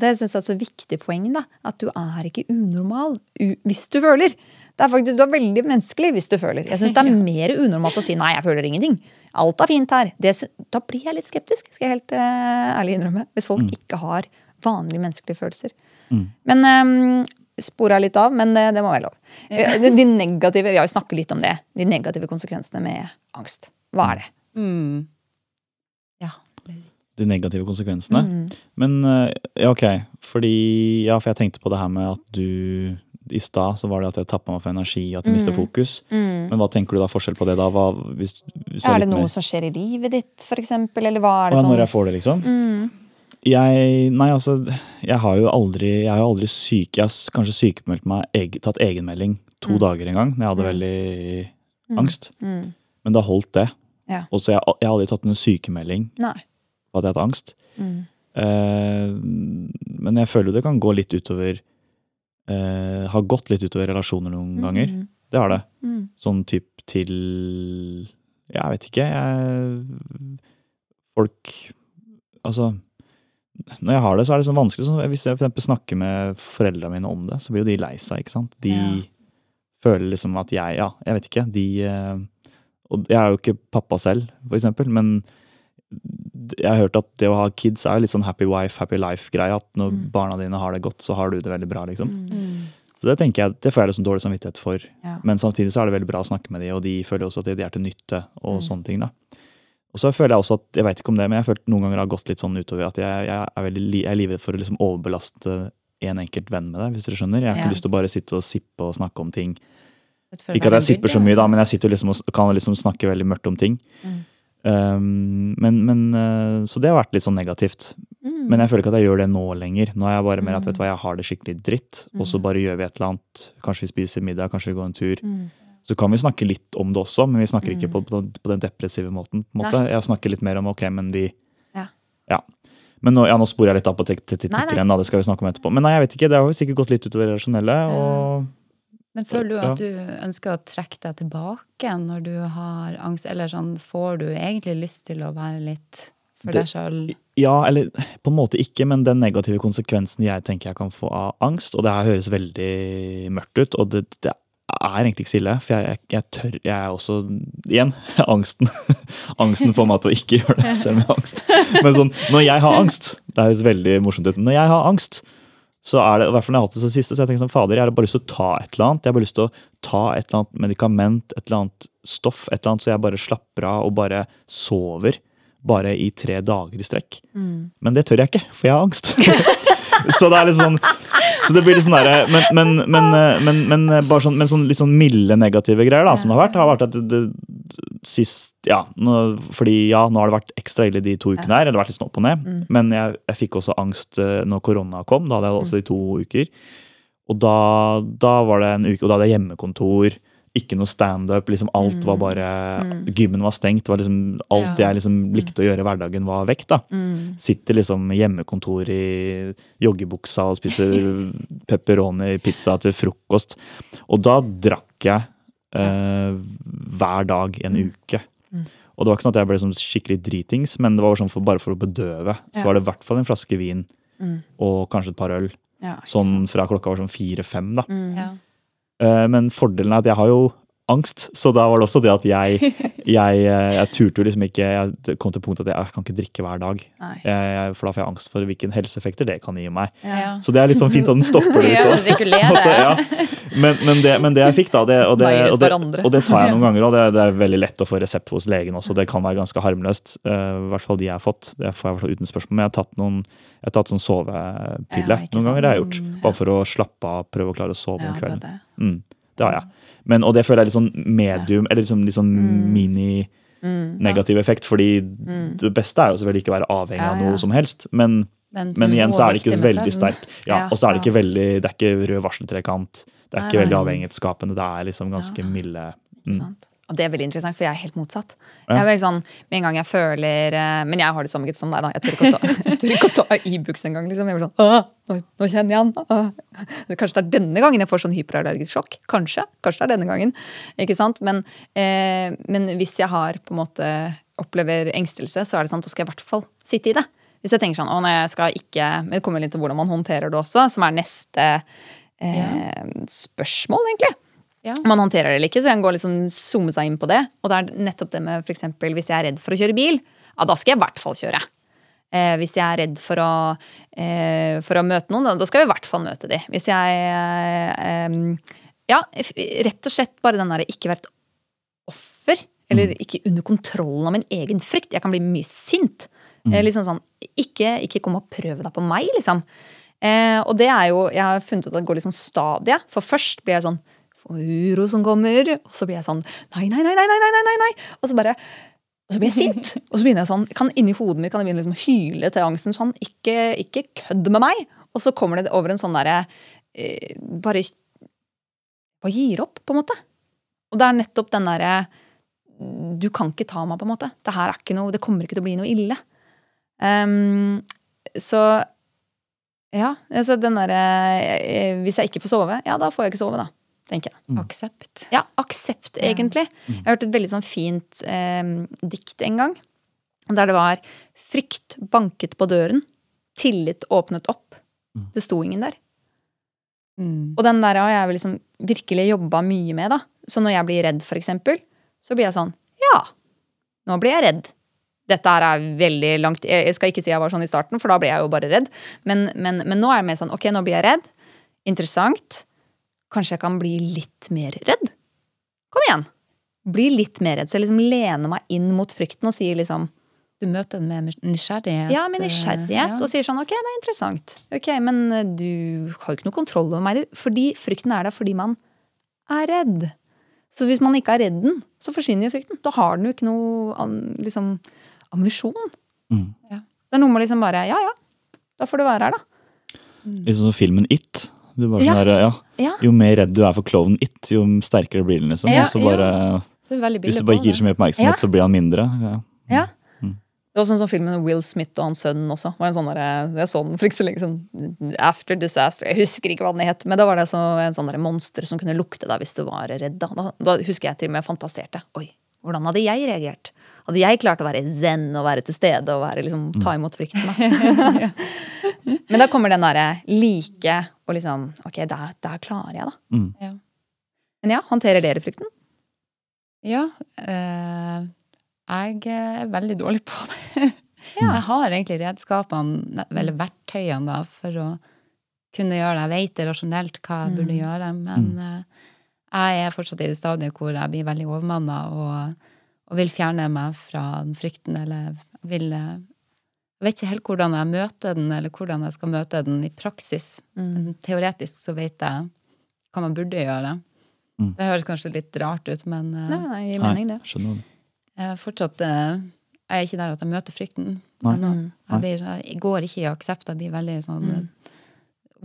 Det synes jeg er så viktig poeng. da, At du er ikke unormal hvis du føler. Det er faktisk, Du er veldig menneskelig hvis du føler. Jeg syns det er mer unormalt å si 'nei, jeg føler ingenting'. Alt er fint her. Det, da blir jeg litt skeptisk, skal jeg helt uh, ærlig innrømme. Hvis folk ikke har vanlige menneskelige følelser. Men um, spora litt av, men det, det må være lov. Eh, De, de negative, Vi har jo snakket litt om det. De negative konsekvensene med angst. Hva er det? Mm. De negative konsekvensene. Mm. Men eh, ja, ok. Fordi Ja, for jeg tenkte på det her med at du I stad så var det at jeg tappa meg for energi, at jeg Mm. mistet fokus. Men hva tenker du da forskjell på det da? Hva, hvis, hvis Er det noe mer- som skjer i livet ditt, for eksempel? Eller hva er det sånn? Når jeg får det, liksom? Mm. Jeg Nei, altså, jeg har jo aldri Jeg har jo aldri syk... Jeg har kanskje sykemeldt meg, eg, tatt egenmelding to dager en gang når jeg hadde veldig angst. Mm. Men det har holdt, det. Ja. Og så jeg, jeg har aldri tatt noen sykemelding Nei. På at jeg har hatt angst. Mm. Eh, men jeg føler jo det kan gå litt utover eh, Har gått litt utover relasjoner noen ganger. Mm. Det har det. Mm. Sånn typ til Jeg vet ikke. Jeg, folk Altså Når jeg har det, så er det sånn vanskelig. Så hvis jeg for eksempel snakker med foreldrene mine om det, så blir jo de lei seg. ikke sant? De Ja. føler liksom at jeg Ja, jeg vet ikke. De eh, Og jeg er jo ikke pappa selv, for eksempel, men jeg har hørt at det å ha kids er litt sånn happy wife, happy life-greie. At når Mm. barna dine har det godt, så har du det veldig bra, liksom. Mm. Så det tenker jeg, det får jeg liksom dårlig samvittighet for. Ja. Men samtidig så er det veldig bra å snakke med de, og de føler også at de er til nytte. og Mm. sånne ting da. Og så føler jeg også at, jeg vet ikke om det, men jeg føler noen ganger har gått litt sånn utover at jeg, jeg er veldig jeg er livredd for å liksom overbelaste en enkelt venn med det, hvis dere skjønner. Jeg har ikke Ja. lyst til å bare sitte og sippe og snakke om ting. Ikke at jeg sipper så mye, da, men jeg sitter liksom og kan liksom snakke veldig mørkt om ting. Mm. Um, men, men, uh, så det har vært litt sånn negativt. Mm. Men jeg føler ikke at jeg gjør det nå lenger. Nå er jeg bare mer at vet du hva, jeg har det skikkelig dritt, og Mm. så bare gjør vi et eller annet. Kanskje vi spiser middag, kanskje vi går en tur. Mm. Så kan vi snakke litt om det også, men vi snakker ikke Mm. på, på, den- på den depressive måten. På måte. Jeg snakker litt mer om ok, men vi Ja. Ja. Men nå, ja, nå sporer jeg litt av på tek- tek- Nei, nei. teknikkeren, da, det skal vi snakke om etterpå. Men nei, jeg vet ikke, det har sikkert gått litt utover det rasjonelle. Og Men føler du at du ønsker å trekke deg tilbake når du har angst, eller sånn får du egentlig lyst til å være litt for Det- deg sjøl? ja, eller på en måte ikke, men den negative konsekvensen jeg tenker jeg kan få av angst, og det her høres veldig mørkt ut, og det, det er egentlig ikke så ille, for jeg, jeg, jeg tør Jeg er også Igjen, angsten. angsten får meg til å ikke gjøre det, selv om jeg har angst. Men sånn, når jeg har angst Det høres veldig morsomt ut. Når jeg har angst, så er det, i hvert fall når jeg har hatt det så siste, så jeg tenker sånn, fader, jeg har bare lyst til å ta et eller annet. Jeg har bare lyst til å ta et eller annet medikament, et eller annet stoff, et eller annet, så jeg bare slapper av og bare sover. Bare i tre dager i strekk. Men det tør jeg ikke, for jeg har angst. så det er litt sånn så det blir litt sånn der, men, men, men, men, men, bare sånn, men sånn, litt sånn milde negative greier da, som det har vært, har vært at det, det, sist, ja, nå, fordi ja, nå har det vært ekstra ille de to ukene her, eller vært litt sånn opp og ned, men jeg, jeg fikk også angst eh, når korona kom, da hadde jeg også i to uker, og da, da var det en uke, og da hadde jeg hjemmekontor, ikke noe stand-up, liksom alt var bare, gymmen var stengt, var liksom, alt Ja. jeg liksom likte å gjøre i hverdagen var vekk da. Sitter liksom hjemmekontor i joggebuksa og spiser pepperoni pizza til frokost. Og da drakk jeg eh, hver dag en uke. Og det var ikke sånn at jeg ble sånn skikkelig dritings, men det var sånn for, bare for å bedøve. Så Ja. var det i hvert fall en flaske vin og kanskje et par øl. Ja, Sånn fra klokka var sånn fire-fem, da. Ja. Eh, Men fordelen er at jeg har jo angst, så da var det også det at jeg Jeg, eh, jeg turte jo liksom ikke Jeg kom til punktet at jeg, jeg kan ikke drikke hver dag. Nei. Jeg, for da får jeg angst for hvilke helseeffekter det kan gi meg. Ja. Så det er litt sånn fint at den stopper det litt måte, ja. men, men, det, men det jeg fikk, da, det, og, det, og, det, og det tar jeg noen ganger, og det, det er veldig lett å få resept hos legen også. Det kan være ganske harmløst. eh, I hvert fall de jeg har fått. Det får jeg hvert fall uten spørsmål. Men jeg har tatt noen jeg har tatt sånn sovepille Ja, noen ganger. Det har jeg gjort. Bare for å slappe av, prøve å klare å sove om kvelden. det. Mm, det har jeg. Men, og det føler jeg er litt sånn medium, eller liksom, litt sånn mini Mm. negativ effekt. Fordi det beste er jo selvfølgelig ikke å være avhengig av noe som helst. Men, Men, men igjen så er det ikke veldig sterk. Ja, og så er det ikke veldig, det er ikke rød varseltrekant. Det er ikke veldig avhengighetsskapende. Det er liksom ganske milde. Mm. sant? Og det er veldig interessant, for jeg er helt motsatt. Jeg er veldig sånn, Med en gang jeg føler eh, Men jeg har det samme som deg, da. Jeg tør ikke å ta, Ibux engang. Liksom. Jeg blir sånn nå, nå kjenner jeg han. Kanskje det er denne gangen jeg får sånn hyperallergisk sjokk. Kanskje. Kanskje det er denne gangen. Ikke sant? Men, eh, men hvis jeg har på en måte opplever engstelse, så er det sånn, da skal jeg i hvert fall sitte i det. Hvis jeg tenker sånn, å nei, jeg skal ikke Men det kommer litt til hvordan man håndterer det også, som er neste eh, spørsmål, egentlig Ja. man håndterer det eller ikke, så kan gå liksom zoome seg inn på det. Og det er nettopp det med eksempel, hvis jeg er redd for å kjøre bil, ja, da skal jeg i hvert fall kjøre. Eh, hvis jeg er redd for å, eh, for å møte noen, da- skal vi i hvert fall møte de. Hvis jeg eh, Ja, rett og slett bare den derre ikke være et offer. Eller ikke under kontrollen av min egen frykt. Jeg kan bli mye sint. Mm. liksom sånn, ikke, ikke kom og prøv deg på meg, liksom. Eh, og det er jo Jeg har funnet ut at det går liksom stadie. For først blir jeg sånn for uro som kommer. Og så blir jeg sånn nei, nei, nei, nei, nei, nei, nei, nei. Og så bare og så blir jeg sint. Og så begynner jeg sånn kan Inni hodet mitt kan jeg begynne liksom hyle til angsten sånn Ikke, ikke kødd med meg. Og så kommer det over en sånn derre eh, Bare Bare gir opp, på en måte. Og det er nettopp den derre Du kan ikke ta meg, på en måte. Det her er ikke noe Det kommer ikke til å bli noe ille. Um, så ja, altså den derre eh, Hvis jeg ikke får sove, ja, da får jeg ikke sove, da. Tenker jeg. Aksept. Ja, aksept, egentlig. Jeg har hørt et veldig sånn fint eh, dikt en gang. Der det var 'Frykt banket på døren. Tillit åpnet opp'. Det sto ingen der. Mm. Og den der har jeg liksom virkelig jobba mye med, da. Så når jeg blir redd, for eksempel, så blir jeg sånn Ja, nå blir jeg redd. Dette her er veldig langt Jeg jeg skal ikke si jeg var sånn i starten, for da ble jeg jo bare redd. Men, men, men nå er jeg mer sånn Ok, nå blir jeg redd. Interessant. Kanskje jeg kan bli litt mer redd? Kom igjen. Bli litt mer redd. Så jeg liksom lener meg inn mot frykten og sier liksom Du møter den med nysgjerrighet. ja, med nysgjerrighet. Ja. Og sier sånn ok, det er interessant. Ok, Men eh, du har jo ikke noe kontroll over meg, du. Fordi frykten er der fordi man er redd. Så hvis man ikke er redd den, så forsvinner jo frykten. Da har den jo ikke noe liksom, ammunisjon. Mm. Så det er noe med liksom bare ja ja, da får du være her, da. Litt sånn som filmen It. Du bare Ja. sånn der, ja. Ja. Jo mer redd du er for klovnen It, jo sterkere blir den. liksom. Ja, og så bare, Det Hvis du bare ikke gir så mye oppmerksomhet, Ja. så blir han mindre. Ja. Ja. Mm. Det var sånn som filmen Will Smith og hans sønn også. Var en sånn der, jeg så den for ikke så lenge sånn After Disaster. Jeg husker ikke hva den het, men da var det så en sånn monster som kunne lukte deg hvis du var redd. Da, da husker jeg til og med fantaserte. Oi, hvordan hadde jeg reagert? Hadde jeg klart å være zen og være til stede og være, liksom, ta imot frykten? Da? men da kommer den derre like og liksom Ok, der, der klarer jeg, da. Mm. Ja. Men ja, håndterer dere frykten? Ja. Eh, jeg er veldig dårlig på det. Jeg har egentlig redskapene, eller verktøyene, da, for å kunne gjøre det. Jeg vet det rasjonelt hva jeg burde gjøre, men eh, jeg er fortsatt i det stadiet hvor jeg blir veldig overmanna og, og vil fjerne meg fra den frykten, eller vil eh, Jeg vet ikke helt hvordan jeg møter den, eller hvordan jeg skal møte den i praksis. Men teoretisk så vet jeg hva man burde gjøre. Mm. Det høres kanskje litt rart ut, men eh, Nei, nei, gir mening, det. skjønner det. jeg er fortsatt eh, Jeg er ikke der at jeg møter frykten. Nei. Mm. Jeg, blir, jeg går ikke i aksept. Jeg blir veldig sånn mm.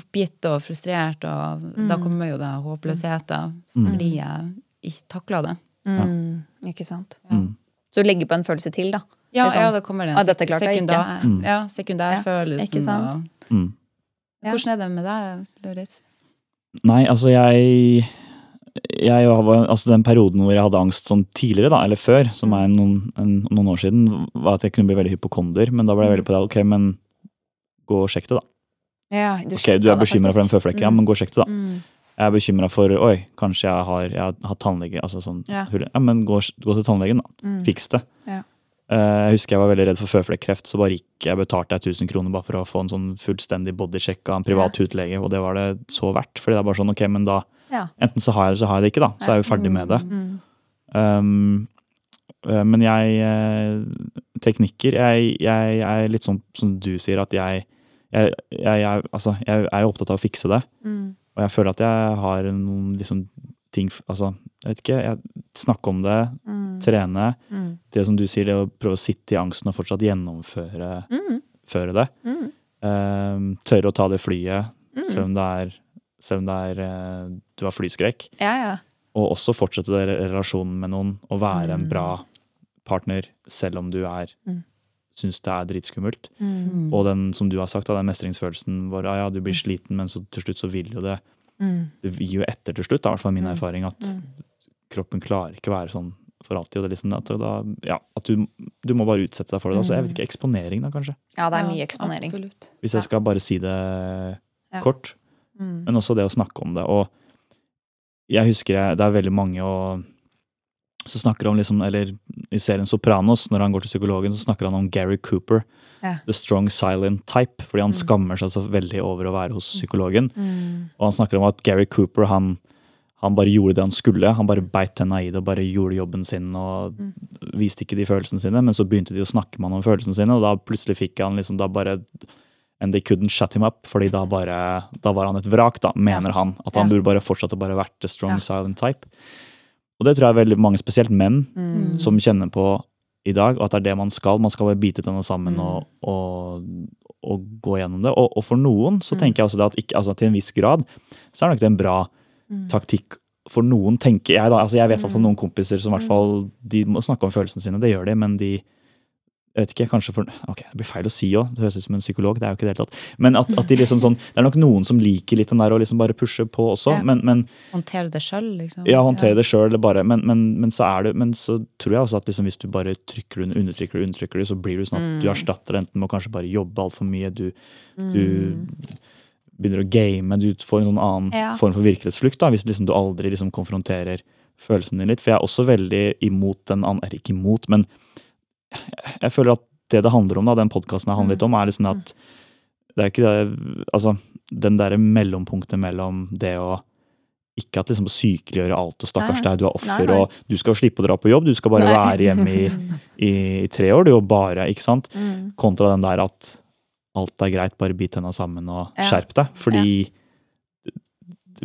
oppgitt og frustrert, og da kommer jo det håpløsheten fordi jeg ikke takler det. Mm, ikke sant. Ja. Så legge på en følelse til, da. Ja, Liksom, ja, det kommer det «Ah, dette klarte jeg ikke». sekundær, Mm. ja, Ja, sekundærfølelsen. ikke sant? og- Mm. Ja. Hvordan er det med deg, Lauritz? Nei, altså jeg jeg var, altså Den perioden hvor jeg hadde angst sånn tidligere, da, eller før, som er noen, en, noen år siden, var at jeg kunne bli veldig hypokonder. Men da ble jeg veldig på det. Ok, men gå og sjekk det, da. Ja, du, Ok, Du er bekymra for den føflekken, ja, men gå og sjekk det, da. Mm. Jeg er bekymra for Oi, kanskje jeg har, jeg har tannlege altså sånn, Ja. ja, men gå, gå til tannlegen, da. Mm. Fiks det. Ja. Eh, jeg husker jeg var veldig redd for føflekkreft, så bare gikk jeg betalte jeg 1000 kroner bare for å få en sånn fullstendig bodysjekk av en privat hutlege, og det var det så verdt. Fordi det er bare sånn, ok, men da Ja. Enten så har jeg det, så har jeg det ikke, da. Så er jeg jo ferdig med det. Mm. Um, eh, men jeg eh, Teknikker jeg, jeg er litt sånn som du sier, at jeg jeg, jeg, jeg, altså, jeg er jo opptatt av å fikse det. Mm. Og jeg føler at jeg har noen liksom, ting Altså, jeg vet ikke. Jeg snakker om det, Mm. trene. Mm. Det som du sier, det å prøve å sitte i angsten og fortsatt gjennomføre Mm. føre det. Mm. Um, tørre å ta det flyet, Mm. selv om det er, selv om det er eh, du har flyskrekk. Ja, ja. og også fortsette relasjonen med noen og være en bra partner selv om du er syns det er dritskummelt. Og den som du har sagt, den mestringsfølelsen hvor ja, ja, du blir sliten, men så til slutt så vil jo det Det gir jo etter til slutt, i hvert fall min erfaring, at kroppen klarer ikke å være sånn for alltid. Og det er liksom at, da, ja, at du, du må bare utsette deg for det. Da. Så jeg vet ikke, eksponering, da, kanskje. Ja, det er mye eksponering. Absolutt. Hvis jeg skal bare si det Ja. kort. Men også det å snakke om det. Og jeg husker jeg, det er veldig mange og, som snakker om liksom, eller i serien Sopranos, når han går til psykologen, så snakker han om Gary Cooper. Ja. The strong silent type. Fordi han skammer seg så veldig over å være hos psykologen. Og han snakker om at Gary Cooper han, han bare gjorde det han skulle. Han bare beit tenna i det og bare gjorde jobben sin og viste ikke de følelsene sine. Men så begynte de å snakke med han om følelsene sine, og da plutselig fikk han liksom da bare And they couldn't shut him up, fordi da, bare, da var han et vrak, da, mener han. At han Ja. burde bare fortsatt å bare vært the strong Ja. silent type. Og det tror jeg er veldig mange, spesielt menn, Mm. som kjenner på i dag, og at det er det man skal. Man skal bare bite denne sammen Mm. og, og, og gå gjennom det. Og, og for noen Mm. så tenker jeg også det at ikke, altså til en viss grad så er nok det en bra Mm. taktikk. For noen, tenker jeg da. altså Jeg vet i hvert noen kompiser som i hvert fall de må snakke om følelsene sine. Det gjør de, men de jeg vet ikke, kanskje for, ok, Det blir feil å si òg, det høres ut som en psykolog. det er jo ikke det hele tatt, Men at, at de liksom sånn, det er nok noen som liker litt den der å liksom bare pushe på også. Ja. Men, men Håndtere det sjøl, liksom. ja, håndtere det sjøl, men, men, men, så er det, men så tror jeg også at liksom hvis du bare trykker under, undertrykker undertrykker det, så blir det sånn at du erstatter det enten med å kanskje bare jobbe altfor mye, du, du begynner å game, du får en sånn annen Ja. form for virkelighetsflukt da, hvis liksom du aldri liksom konfronterer følelsene dine litt. For jeg er også veldig imot den Eller ikke imot, men jeg, føler at det det handler om, da, den podkasten har litt om, er liksom at det er ikke det Altså, den derre mellompunktet mellom det å ikke at liksom sykeliggjøre alt, og stakkars deg, du er offer, Nei, nei. og du skal slippe å dra på jobb, du skal bare Nei. være hjemme i, i, tre år, du, og bare, ikke sant? Mm. Kontra den der at alt er greit, bare bit tenna sammen og Ja. skjerp deg. Fordi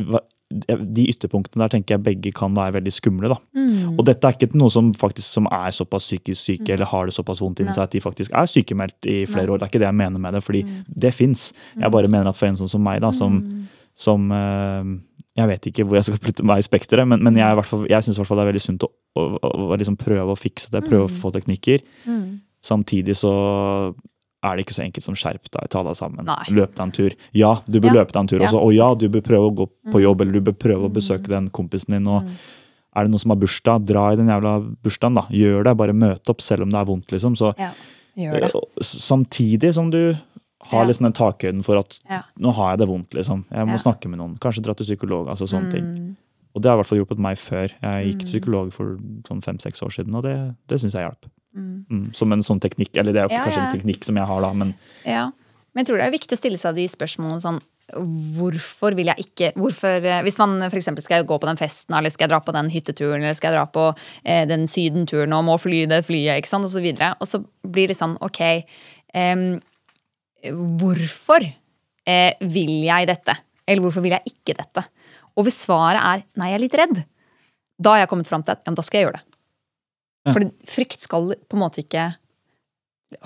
hva- de ytterpunktene der tenker jeg begge kan være veldig skumle. da. Mm. Og dette er ikke noe som faktisk som er såpass psykisk syke eller har det såpass vondt inni seg at de faktisk er sykemeldt i flere år. Det er ikke det jeg mener med det, fordi det fins. Jeg bare mener at for en sånn som meg, da, som, som eh, Jeg vet ikke hvor jeg skal putte meg i spekteret, men, men jeg, jeg syns det er veldig sunt å, å, å, å liksom prøve å fikse det, prøve å få teknikker. Mm. Samtidig så er det ikke så enkelt som skjerp deg, ta deg sammen, Nei. løp deg en tur. Ja, du bør Ja. løpe deg en tur Ja. også, og ja, du bør prøve å gå på jobb, eller du bør prøve å besøke den kompisen din. og Er det noen som har bursdag, dra i den jævla bursdagen, da. Gjør det, bare møte opp selv om det er vondt, liksom. Så, Ja, eh, Samtidig som du har Ja. liksom den takhøyden for at Ja. nå har jeg det vondt, liksom. Jeg må snakke med noen. Kanskje dra til psykolog, altså sånne ting. Mm. Og det har i hvert fall hjulpet meg før. Jeg gikk til psykolog for sånn fem-seks år siden, og det, det syns jeg hjalp. Mm, som en sånn teknikk. Eller det er jo Ja, kanskje ja. en teknikk som jeg har, da, men Ja. Men jeg tror det er viktig å stille seg de spørsmålene sånn Hvorfor vil jeg ikke hvorfor, eh, Hvis man f.eks. skal gå på den festen, eller skal jeg dra på den hytteturen, eller skal jeg dra på eh, den sydenturen og må fly det flyet, ikke sant, og så videre. Og så blir det sånn, ok eh, Hvorfor eh, vil jeg dette? Eller hvorfor vil jeg ikke dette? Og hvis svaret er nei, jeg er litt redd, da har jeg kommet fram til at ja, men da skal jeg gjøre det. For frykt skal på en måte ikke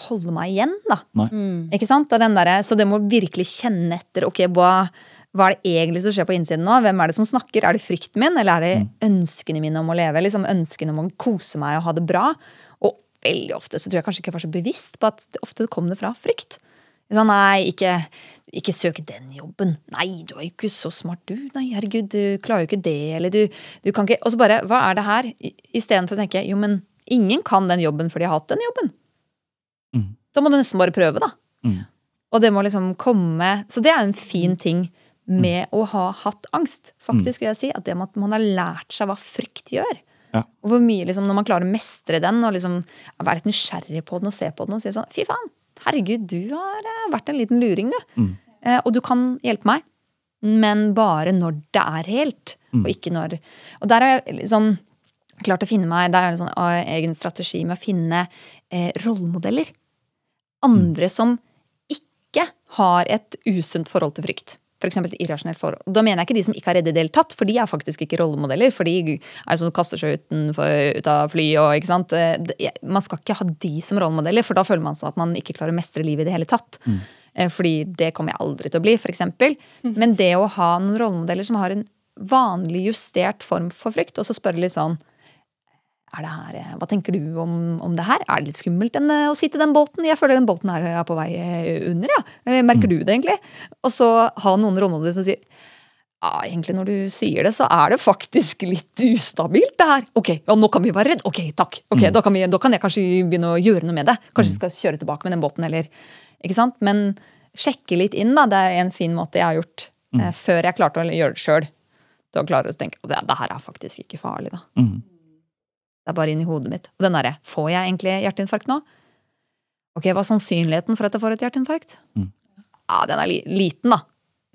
holde meg igjen, da. Mm. Ikke sant? Den der så det må virkelig kjenne etter. ok, hva, hva er det egentlig som skjer på innsiden nå? Hvem er det som snakker? Er det frykten min, eller er det ønskene mine om å leve? Liksom Ønskene om å kose meg og ha det bra? Og veldig ofte så tror jeg kanskje ikke jeg var så bevisst på at det ofte kom det fra frykt. Så nei, ikke, ikke søk den jobben. Nei, du er jo ikke så smart, du. Nei, herregud, du klarer jo ikke det. Eller du, du kan ikke Og så bare, hva er det her? I- Istedenfor å tenke, jo, men ingen kan den jobben fordi de har hatt den jobben. Mm. Da må du nesten bare prøve, da. Mm. Og det må liksom komme Så det er en fin ting med å ha hatt angst. Faktisk vil jeg si At det med at man har lært seg hva frykt gjør. Ja. Og hvor mye liksom, Når man klarer å mestre den og liksom være litt nysgjerrig på den og se på den og si sånn Fy faen, herregud, du har eh, vært en liten luring, du. Mm. Eh, og du kan hjelpe meg. Men bare når det er reelt, og ikke når Og der er jeg liksom klart å finne meg Det er en sånn eh, egen strategi med å finne eh, rollemodeller. Andre som ikke har et usunt forhold til frykt. For eksempel et irrasjonelt forhold. Da mener jeg ikke de som ikke har redd i det for de er faktisk ikke rollemodeller. For de er sånn kaster seg utenfor, ut av fly og ikke sant. Eh, Man skal ikke ha de som rollemodeller, for da føler man sånn at man ikke klarer å mestre livet i det hele tatt. Mm. Fordi det kommer jeg aldri til å bli, for eksempel. Men det å ha noen rollemodeller som har en vanlig justert form for frykt, og så spørre litt sånn her, eh, Hva tenker du om, om det her? Er det litt skummelt den, eh, å sitte i den båten? Jeg føler den båten her er på vei eh, under, ja. Merker du det egentlig? Og så ha noen rollemodeller som sier ja, egentlig når du sier det, så er det faktisk litt ustabilt, det her. Ok, ja, nå kan vi være redd. Ok, takk. Ok, da, kan vi, da kan jeg kanskje begynne å gjøre noe med det. Kanskje vi skal kjøre tilbake med den båten, eller Ikke sant? Men sjekke litt inn, da. Det er en fin måte jeg har gjort eh, før jeg klarte å gjøre det sjøl. Da klarer du å tenke at det, det her er faktisk ikke farlig, da. Mm. Det er bare inni hodet mitt. Og den derre Får jeg egentlig hjerteinfarkt nå? Ok, hva er sannsynligheten for at jeg får et hjerteinfarkt? Mm. Ja, den er li liten, da.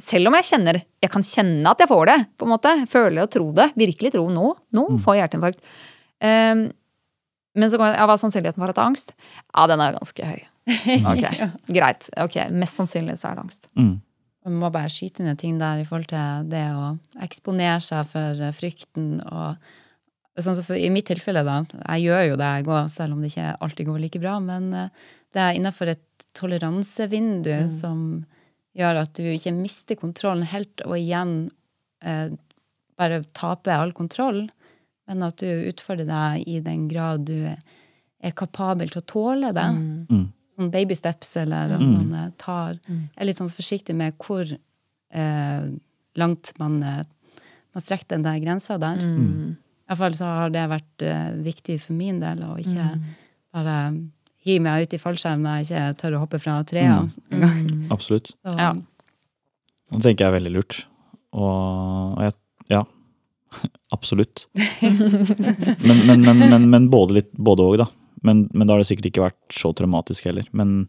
Selv om jeg kjenner Jeg kan kjenne at jeg får det, på en måte. Føle og tro det. Virkelig tro nå. Nå får jeg hjerteinfarkt. Um, men så kommer jeg, ja, hva er sannsynligheten for at det er angst? Ja, den er ganske høy. Ok, greit. Ok, Mest sannsynlig så er det angst. Mm. Man må bare skyte ned ting der i forhold til det å eksponere seg for eh, frykten og Sånn som for, I mitt tilfelle, da. Jeg gjør jo det jeg går, selv om det ikke alltid går like bra. Men eh, det er innenfor et toleransevindu som gjør at du ikke mister kontrollen helt, og igjen eh, bare taper all kontroll. Men at du utfordrer deg i den grad du er kapabel til å tåle det. Mm. Sånn baby steps, eller at man eh, tar Er litt sånn forsiktig med hvor eh, langt man, eh, man strekker den der grensa der. Iallfall så har det vært eh, viktig for min del å ikke bare hive meg ut i fallskjerm når jeg ikke tør å hoppe fra trærne. Absolutt. Så, Ja. Det tenker jeg er veldig lurt. Og, og jeg, ja, absolutt. men, men, men, men, men både litt både òg, da. Men, men da har det sikkert ikke vært så traumatisk heller. Men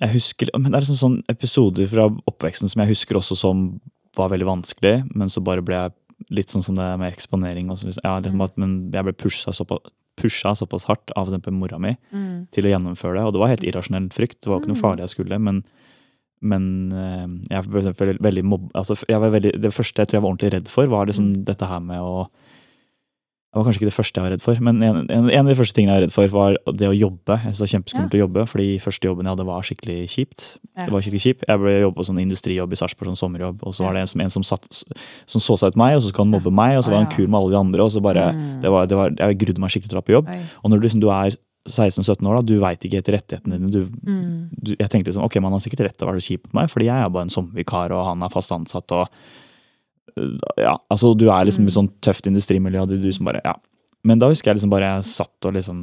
jeg husker men Det er sånn, sånn episoder fra oppveksten som jeg husker også som var veldig vanskelig, men så bare ble jeg litt sånn som det med eksponering. Og så, ja, litt mm. at, men jeg ble pusha såpass, pusha såpass hardt av eksempel mora mi til å gjennomføre det. Og det var helt irrasjonell frykt. Det var ikke noe farlig jeg skulle. Men, men eh, jeg, for eksempel, veldig mobb, altså, jeg var veldig, det første jeg tror jeg var ordentlig redd for, var liksom dette her med å Det var kanskje ikke det første jeg var redd for, men en, en, en av de første tingene jeg var redd for, var det å jobbe. Jeg syntes det var kjempeskummelt å jobbe, fordi første jobben jeg hadde, var skikkelig kjipt. Ja. Det var skikkelig kjipt. Jeg ble jobbet på sånn industrijobb i Sarpsborg, sånn sommerjobb, og så var det en som, en som, satt, som så seg ut meg, og så skulle han mobbe meg, og så var han kul med alle de andre, og så bare det var, det var, Jeg grudde meg skikkelig til å dra på jobb. Oi. Og når du, liksom, du er 16-17 år, da, du veit ikke helt rettighetene dine. Du, Mm. du, jeg tenkte liksom, ok, man har sikkert rett til å være kjip på meg, fordi jeg er bare en sommervikar, og han er fast ansatt, og ja, altså du er liksom i sånn tøft industrimiljø, og du, du som bare, ja. Men da husker jeg liksom bare jeg satt og liksom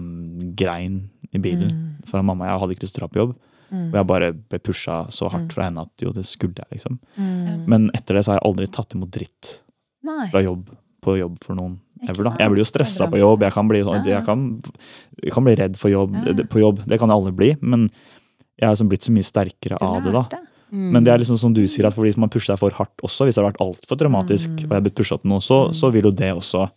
grein i bilen foran mamma. Jeg hadde ikke lyst til å dra på jobb. Og jeg bare ble pusha så hardt fra henne at jo, det skulle jeg, liksom. Men etter det så har jeg aldri tatt imot dritt Nei. fra jobb på jobb for noen. Ever, da. Jeg blir jo stressa på jobb, jeg kan bli, sånn- jeg kan, jeg kan bli redd for jobb, på jobb. Det kan alle bli, men jeg har liksom blitt så mye sterkere av det. da. Lærte. Men det er liksom som du sier, at fordi man pusher deg for hardt også, hvis det har vært altfor traumatisk, og jeg har blitt pusha til noe, så, så vil jo det også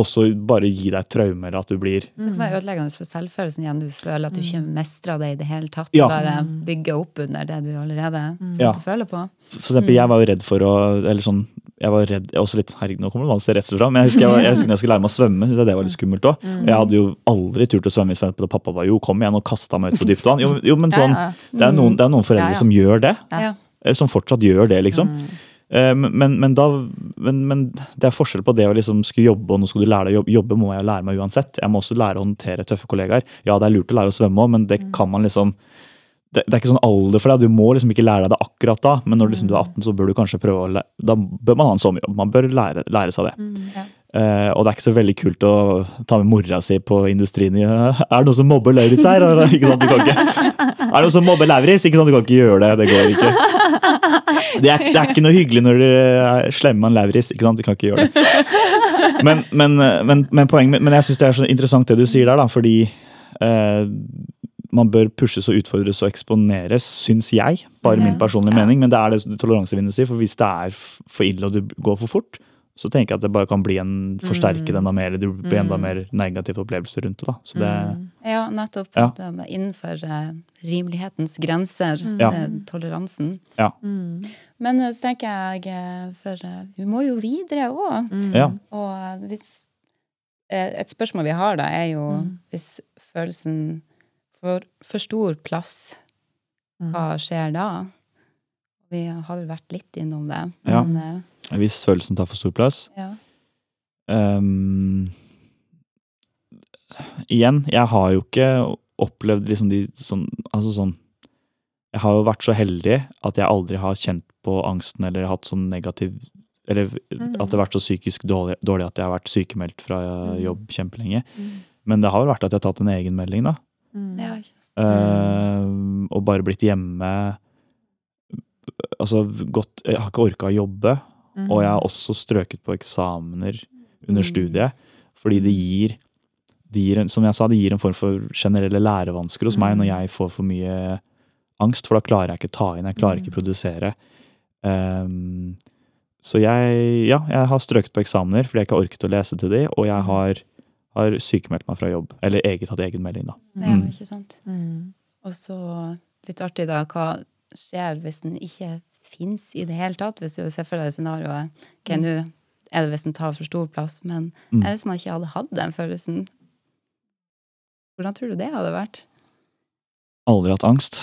også bare gi deg traumer, at du blir Det kan være ødeleggende for selvfølelsen igjen. Du føler at du ikke mestrer det i det hele tatt. Ja. Bare bygger opp under det du allerede sitter Ja. og føler på. For eksempel, jeg var jo redd for å Eller sånn jeg var redd, jeg var også litt, herregud, Nå kommer det masse redsel fram. Men jeg husker jeg, var, jeg husker når jeg skulle lære meg å svømme. Synes jeg det var litt skummelt også. Jeg hadde jo aldri turt å svømme hvis jeg pappa var jo, kom igjen og kasta meg ut på dypt vann. Jo, jo, men sånn. Det, er noen, det er noen foreldre Ja, ja. som gjør det. Ja. Som fortsatt gjør det, liksom. Mm. Men, men, men, da, men, men det er forskjell på det å liksom skulle jobbe, og nå skal du lære deg å jobbe. Jobbe må jeg lære meg uansett. Jeg må også lære å håndtere tøffe kollegaer. Ja, det er lurt å lære å svømme òg, men det kan man liksom det, det er ikke sånn alder for deg, du må liksom ikke lære deg det akkurat da. Men når liksom du er 18, så bør du kanskje prøve å lære, Da bør man ha en sommerjobb. Man bør lære, lære seg det. Ja. Eh, og det er ikke så veldig kult å ta med mora si på industrien Er det noen som mobber Lauritz her? Ikke sant, du kan ikke. Er det noen som mobber Lauritz? Ikke sant, du kan ikke gjøre det. Det går ikke. Det er, det er ikke noe hyggelig når dere er slemme med en Lauritz. Ikke sant, du kan ikke gjøre det. Men, men, men, men, poeng, men jeg syns det er så interessant det du sier der, da, fordi eh, man bør pushes og utfordres og eksponeres, syns jeg. Bare min personlige mening, men det er det toleransevinduet sier. For hvis det er for ille og du går for fort, så tenker jeg at det bare kan bli en forsterke mm. enda mer. Det blir enda mer negative opplevelser rundt det. da. Så det, Ja, nettopp. Ja. Det med Innenfor eh, rimelighetens grenser, mm. toleransen. Ja. Men eh, så tenker jeg For vi må jo videre òg. ja. Og hvis Et spørsmål vi har da, er jo hvis følelsen får for stor plass, hva skjer da? Vi har vel vært litt innom det. Ja. Men uh, Hvis følelsen tar for stor plass. ja. Um, igjen, jeg har jo ikke opplevd liksom de sånn Altså sånn Jeg har jo vært så heldig at jeg aldri har kjent på angsten eller hatt sånn negativ Eller at det har vært så psykisk dårlig, dårlig at jeg har vært sykemeldt fra jobb kjempelenge. Men det har vel vært at jeg har tatt en egenmelding, da. Ja. uh. Ehm, og bare blitt hjemme. Altså gått Jeg har ikke orka å jobbe. Og jeg har også strøket på eksamener under studiet. Fordi det gir, det gir Som jeg sa, det gir en form for generelle lærevansker hos meg når jeg får for mye angst, for da klarer jeg ikke ta inn, jeg klarer ikke produsere. Um, så jeg, ja, jeg har strøket på eksamener fordi jeg ikke har orket å lese til de, og jeg har, har sykemeldt meg fra jobb. Eller eget hatt egen melding, da. Ja, Mm. ikke sant. Og så litt artig, da. Hva skjer hvis den ikke fins i det hele tatt? Hvis du ser for deg scenarioet Ok, nå er det hvis den tar for stor plass, men Mm. hvis man ikke hadde hatt den følelsen, hvordan tror du det hadde vært? Aldri hatt angst.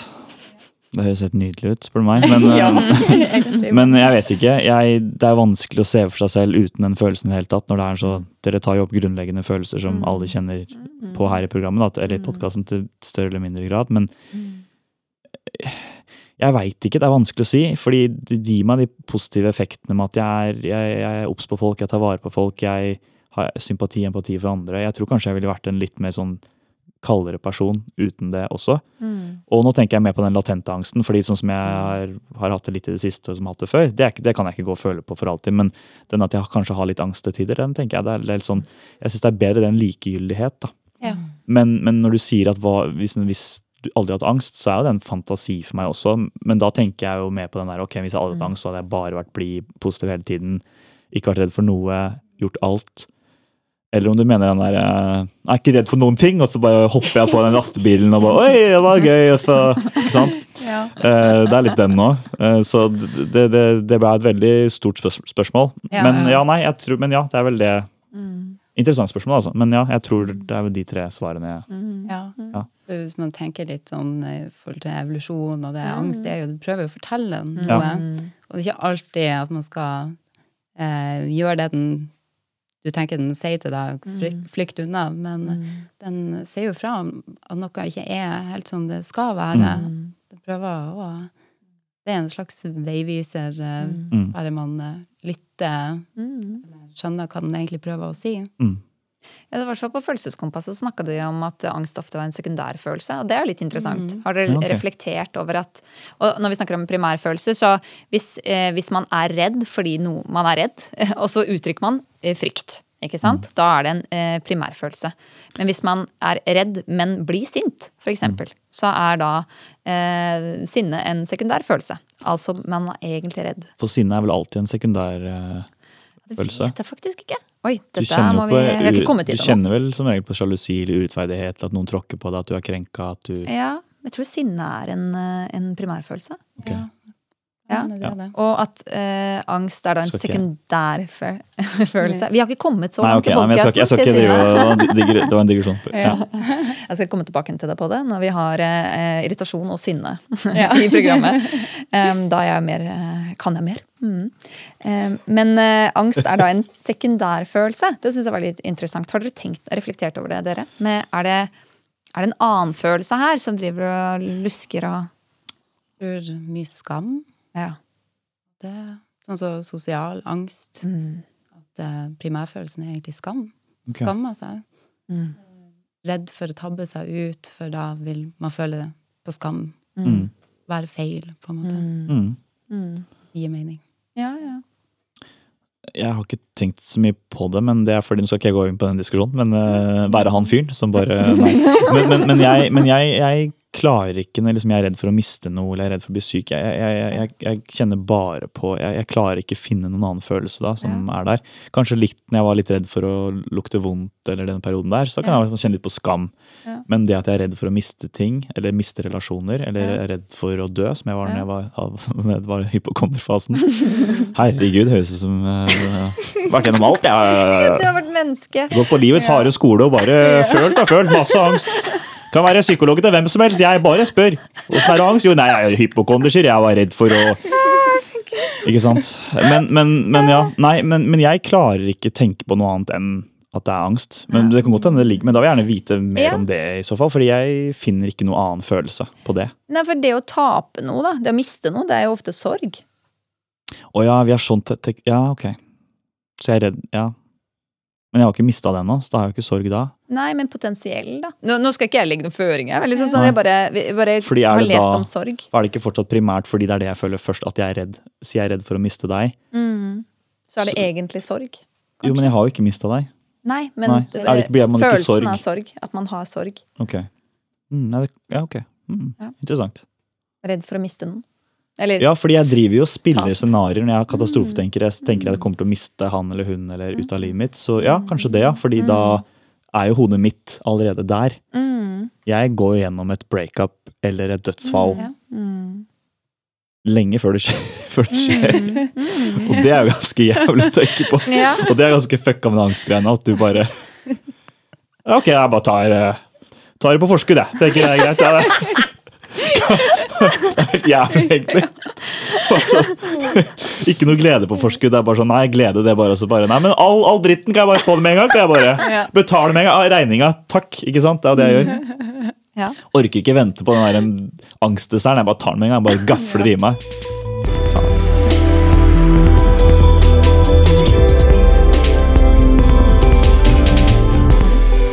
Det høres helt nydelig ut, spør du meg. Men, ja, men jeg vet ikke. Jeg, det er vanskelig å se for seg selv uten den følelsen i det hele tatt. Når det er så, Dere tar jo opp grunnleggende følelser som alle kjenner på her i programmet, da, eller i podkasten til større eller mindre grad. Men jeg veit ikke, det er vanskelig å si. Fordi det gir meg de positive effektene med at jeg er, jeg, jeg er obs på folk, jeg tar vare på folk, jeg har sympati og empati for andre. Jeg tror kanskje jeg ville vært en litt mer sånn kaldere person uten det også. Og nå tenker jeg mer på den latente angsten, fordi sånn som jeg har, har hatt det litt i det siste, og som har hatt det før, det, er, det kan jeg ikke gå og føle på for alltid. Men den at jeg kanskje har litt angst til tider, den tenker jeg det er, det er litt sånn Jeg syns det er bedre enn likegyldighet, da. Ja. Men, men når du sier at hva, hvis, hvis du aldri har hatt angst, så er jo det en fantasi for meg også. Men da tenker jeg jo mer på den der ok, hvis jeg aldri har hatt angst, så hadde jeg bare vært blid, positiv hele tiden. Ikke vært redd for noe, gjort alt. Eller om du mener den der eh, Jeg er ikke redd for noen ting, og så bare hopper jeg på den lastebilen og bare Oi, det var gøy! Og så, ikke sant? Ja. det er litt den nå. Eh, så det, det, det ble et veldig stort spørsmål. Ja, men ja. ja, nei, jeg tror, men ja, det er vel det. Interessant spørsmål, altså. Men ja, jeg tror det er vel de tre svarene. jeg- Ja. Ja. For hvis man tenker litt sånn i forhold til evolusjon og det er angst, det er jo, du prøver jo å fortelle noe. Ja. Og det er ikke alltid at man skal eh, gjøre det den du tenker den sier til deg, flykt unna, men den sier jo fra om at noe ikke er helt som det skal være. Det prøver å Det er en slags veiviser, eh, Mm. bare man eh, lytter, eller skjønner hva den egentlig prøver å si. Mm. Ja, det var i hvert fall På Følelseskompasset snakka de om at angst ofte var en sekundærfølelse. Og det er jo litt interessant. Har dere okay. reflektert over at Og når vi snakker om primærfølelser, så hvis, eh, hvis man er redd fordi no, man er redd, og så uttrykker man eh, frykt, ikke sant? Da er det en eh, primærfølelse. Men hvis man er redd, men blir sint, for eksempel, så er da eh, sinne en sekundær følelse. Altså man er egentlig redd. For sinne er vel alltid en sekundær eh, Følelse. vet jeg faktisk ikke. Oi, Du dette må vi på, Vi har ikke kommet du dit ennå. kjenner vel som regel på sjalusi eller urettferdighet, eller at noen tråkker på deg, at du er krenka, at du Ja, jeg tror sinne er en, eh, en primærfølelse. Okay. Ja. Ja. Og at eh, angst er da en sekundær følelse. sekundærfølelse. Vi har ikke kommet så langt i nei, jeg skal, ikke- jeg skal ikke drive Det var en digresjon. Ja. Jeg skal komme tilbake til deg på det når vi har eh, irritasjon og sinne i programmet. Um, da er jeg mer, kan jeg mer. Mm. Men eh, angst er da en sekundærfølelse. Det syns jeg var litt interessant. Har dere tenkt, reflektert over det, dere? Men er, det, er det en annen følelse her som driver og lusker og tror mye skam. Ja. Det, altså sosial angst. Mm. At eh, primærfølelsen er egentlig skam. Okay. Skam, altså. Mm. Redd for å tabbe seg ut, for da vil man føle på skam. Mm. Være feil, på en måte. Mm. Mm. Gir mening. Ja, ja. Jeg har ikke tenkt så mye på det, men det er fordi nå skal ikke jeg gå inn på den diskusjonen. Men uh, være han fyren som bare nei. Men, men, men, jeg, men jeg, jeg klarer ikke når liksom jeg er redd for å miste noe eller jeg er redd for å bli syk. Jeg, jeg, jeg, jeg, kjenner bare på jeg, klarer ikke finne noen annen følelse da som er der. Kanskje litt når jeg var litt redd for å lukte vondt eller den perioden der, så kan jeg kjenne litt på skam. Ja. Men det at jeg er redd for å miste ting, eller miste relasjoner, eller er redd for å dø, som jeg var når jeg var, var i hypokonderfasen Herregud, høres ut som uh, Vært gjennom alt, jeg. Du har vært menneske. Gått på livets harde skole og bare følt og følt masse angst. Kan være psykolog til hvem som helst. Jeg bare spør. Åssen er det angst? Jo, nei, jeg er hypokonder, sier jeg. var redd for å Ikke sant? Men, men, men ja, nei, men, men jeg klarer ikke tenke på noe annet enn at det er angst. Men det kan godt hende det ligger Men da vil jeg gjerne vite mer Ja. om det, i så fall. Fordi jeg finner ikke noe annen følelse på det. Nei, for det å tape noe, da, det å miste noe, det er jo ofte sorg. Å ja, vi har sånn Ja, ok. Så jeg er redd Ja. Men jeg har ikke mista det ennå, så da har jeg ikke sorg da. Nei, men potensiell, da. Nå, nå skal ikke jeg legge noen føringer, liksom sånn, jeg bare, bare har lest da- om sorg. Er det ikke fortsatt primært fordi det er det jeg føler først, at jeg er redd? Si jeg er redd for å miste deg. Mm. Så er det Så- egentlig sorg. Jo, men jeg har jo ikke mista deg. Nei, men Nei, Det, det ikke- blir man følelsen sorg? av sorg. At man har sorg. Ok. Mm, ja, ok. Mm, Ja. Interessant. Redd for å miste noen. Eller Ja, fordi jeg driver jo og spiller scenarioer når jeg har katastrofetenker. Jeg tenker jeg kommer til å miste han eller hun eller ut av livet mitt. Så ja, kanskje det, ja. Fordi da er jo hodet mitt allerede der. mm, Jeg går gjennom et breakup eller et dødsfall Ja. mm, lenge før det skjer. Før det skjer. mm, mm. Og det er jo ganske jævlig å tenke på. Ja. Og det er ganske fucka med angstgreiene. At du bare Ok, jeg bare tar, eh, tar det på forskudd, jeg. Tenker det er greit. Ja, det. Det er helt jævlig, egentlig. Bare Ikke noe glede på forskudd. Det er bare sånn, nei, glede det er bare, så bare Nei, men all, all dritten kan jeg bare få det med en gang. Kan jeg bare betale med en gang. Ah, Regninga, takk. Ikke sant? Det er jo det jeg gjør. Ja. Orker ikke vente på den der um, angstdesserten. Jeg bare tar den med en gang. Bare gafler i meg.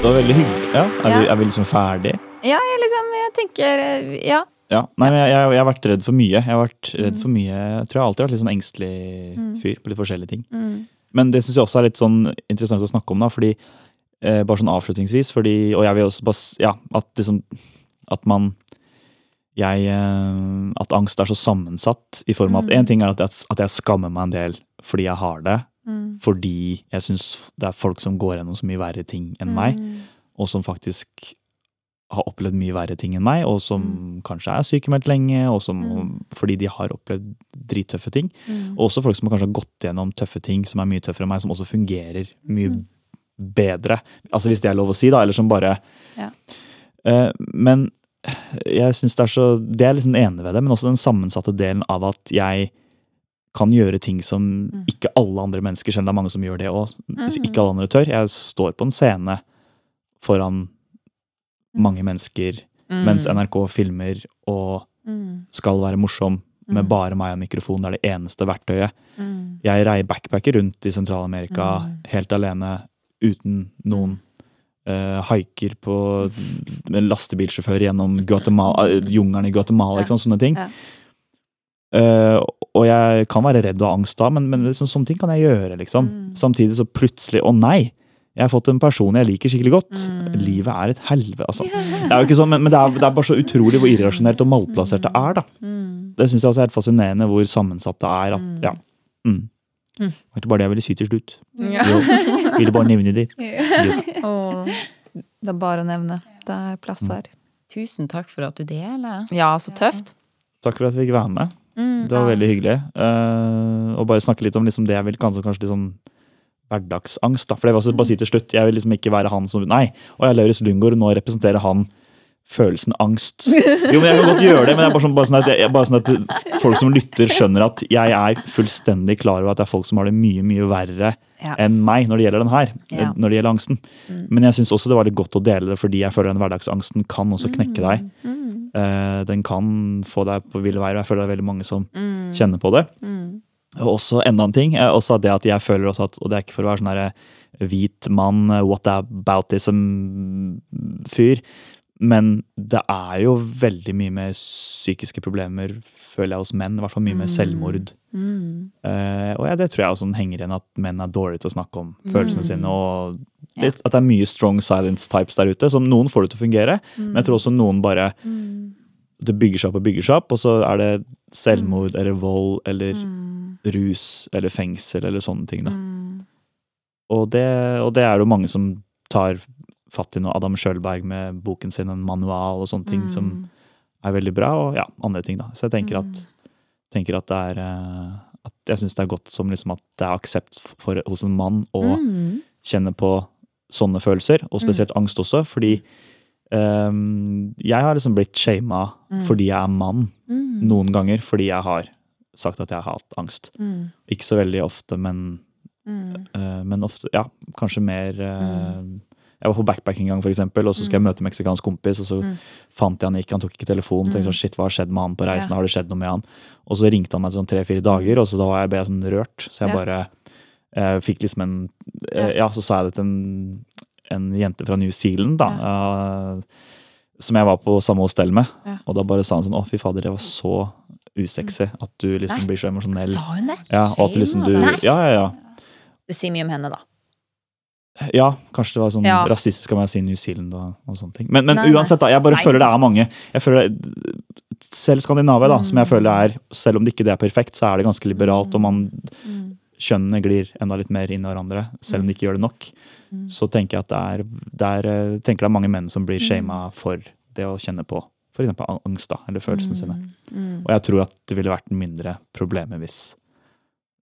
Det var veldig hyggelig. Ja, er, Vi, er vi liksom ferdig? ja, jeg liksom Jeg tenker eh, Ja. Ja. Nei, men jeg, jeg, jeg har vært redd for mye. Jeg har vært redd for mye. Jeg tror jeg alltid har vært litt sånn engstelig fyr på litt forskjellige ting. Mm. Men det syns jeg også er litt sånn interessant å snakke om, da, fordi eh, Bare sånn avslutningsvis, fordi Og jeg vil også bare Ja, at liksom At man jeg, eh, At angst er så sammensatt i form av at En ting er at jeg, at jeg skammer meg en del fordi jeg har det. Mm. Fordi jeg syns det er folk som går gjennom så mye verre ting enn meg. Og som faktisk har opplevd mye verre ting enn meg, og som kanskje er sykemeldt lenge, og som, fordi de har opplevd drittøffe ting. Mm. Og også folk som har kanskje gått gjennom tøffe ting som er mye tøffere enn meg, som også fungerer mye Mm. bedre. Altså Hvis det er lov å si, da. Eller som bare Ja. uh, Men jeg syns det er så Det er liksom den ene ved det, men også den sammensatte delen av at jeg kan gjøre ting som Mm. ikke alle andre mennesker, selv om det er mange som gjør det òg, ikke alle andre tør. Jeg står på en scene foran mange mennesker mens NRK filmer og Mm. skal være morsom med Mm. bare meg og mikrofon. Det er det eneste verktøyet. Mm. Jeg reier backpacker rundt i Sentral-Amerika Mm. helt alene uten noen. Uh, haiker på lastebilsjåfør gjennom Guatemala, eh, jungelen i Guatemala. Ikke sant? Sånne ting. Ja. Eh, og jeg kan være redd og angst da, men, men liksom, sånne ting kan jeg gjøre. liksom. Mm. Samtidig så plutselig Å nei! Jeg har fått en person jeg liker skikkelig godt. Mm. Livet er et helvete, altså. Det er jo ikke sånn, men, men det, er, det er bare så utrolig hvor irrasjonelt og malplassert det er. da. Mm. Det syns jeg også er helt fascinerende hvor sammensatt det er. at, ja. Mm. Mm. Det var ikke bare det jeg ville si til slutt. Ja. Jo, ville bare nevne det. Jo. Åh, Det er bare å nevne. Det er plass Mm. her. Tusen takk for at du deler. Ja, så tøft. Takk for at vi fikk være med. Mm. Det var veldig hyggelig. Uh, og bare snakke litt om liksom det jeg vil kanskje, kanskje liksom, sånn hverdagsangst. Da. For det vil bare bare si til slutt. Jeg vil liksom ikke være han som Nei, og jeg Lauritz Lundgaard, nå representerer han følelsen angst. Jo, men Jeg kan godt gjøre det, men det er bare sånn, bare sånn, at, jeg, bare sånn at folk som lytter, skjønner at jeg er fullstendig klar over at det er folk som har det mye, mye verre Ja. enn meg når det gjelder den her. Ja. Når det gjelder angsten. Men jeg syns også det var litt godt å dele det, fordi jeg føler den hverdagsangsten kan også knekke deg. Mm. Eh, den kan få deg på ville veier, og jeg føler det er veldig mange som Mm. kjenner på det. Mm. Og også enda en ting, også det at jeg føler også at, og det er ikke for å være sånn herre hvit mann, what aboutism-fyr, men det er jo veldig mye med psykiske problemer, føler jeg, hos menn. I hvert fall mye med selvmord. Mm. Uh, og ja, det tror jeg også henger igjen at menn er dårlige til å snakke om Mm. følelsene sine. Og litt, at det er mye strong silence types der ute, som noen får det til å fungere. Men jeg tror også noen bare Mm. Det bygger seg opp og bygger seg opp, og så er det selvmord eller vold eller Mm. Rus eller fengsel eller sånne ting. da. Mm. Og det, og det er det jo mange som tar fatt i nå. Adam Schjølberg med boken sin En manual og sånne ting Mm. som er veldig bra, og ja, andre ting. da. Så jeg tenker at, tenker at det er eh, at Jeg syns det er godt som liksom at det er aksept for, hos en mann å Mm. kjenne på sånne følelser, og spesielt angst også, fordi Um, jeg har liksom blitt shama Mm. fordi jeg er mann, Mm. noen ganger fordi jeg har sagt at jeg har hatt angst. Mm. Ikke så veldig ofte, men, Mm. uh, men ofte Ja, kanskje mer eh, Jeg var på backpack en gang, for eksempel, og så skulle jeg møte en meksikansk kompis, og så Mm. fant jeg han ikke, han tok ikke telefonen. Tenkte sånn, shit, hva har skjedd med han på reisen? Ja. Har det skjedd noe med han? Og så ringte han meg sånn tre-fire dager, og så da var jeg, jeg sånn rørt. Så jeg Ja. bare eh, fikk liksom en eh, Ja, så sa jeg det til en, en jente fra New Zealand, da. eh, som jeg var på samme hostell med. Ja. Og da bare sa han sånn Å, fy fader, det var så usexy at du liksom Nei. blir så emosjonell. Sa hun det? Ja, og at du liksom du Nei. Ja, ja, ja. Det sier mye om henne, da. Ja, kanskje det var sånn Ja. rasistisk av meg å si New Zealand og, og sånne ting. Men, men Nei, uansett, da. Jeg bare Nei. føler det er mange. Jeg føler det, Selv Skandinavia, da, som jeg føler er Selv om det ikke det er perfekt, så er det ganske liberalt, og man kjønnene glir enda litt mer inn i hverandre, selv om de ikke gjør det nok. Så tenker jeg at det er, det er, eh, tenker det er mange menn som blir shama for det å kjenne på f.eks. angst, da, eller følelsene sine. Mm. Og jeg tror at det ville vært mindre problemer hvis,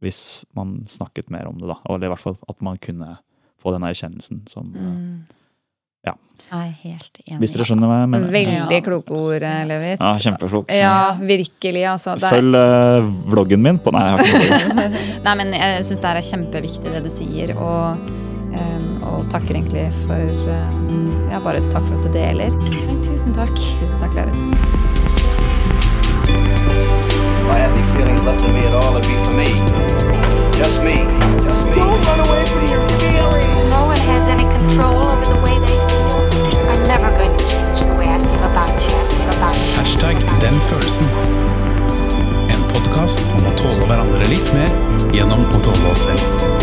hvis man snakket mer om det, da. Eller i hvert fall at man kunne få den erkjennelsen som Mm. Jeg er helt enig. Hvis dere skjønner hva jeg mener. Veldig kloke ord, eh, Levitz. Ja, kjempeflott. Ja, virkelig. Altså. Det er, Følg uh, vloggen min på Nei, jeg har ikke vloggen. nei, men jeg syns det her er kjempeviktig, det du sier. Og, og takker egentlig for Ja, bare takk for at du deler. Nei, tusen takk. Tusen takk, Lauritz. I had any feelings left in me at all, it'd be for me. Just me. Just me. Don't run away from your feelings. No one has any control over the way they feel. I'm never going to change the way I feel about you. I feel about you. Hashtag den følelsen. En podkast om å tåle hverandre litt mer gjennom å tåle oss selv.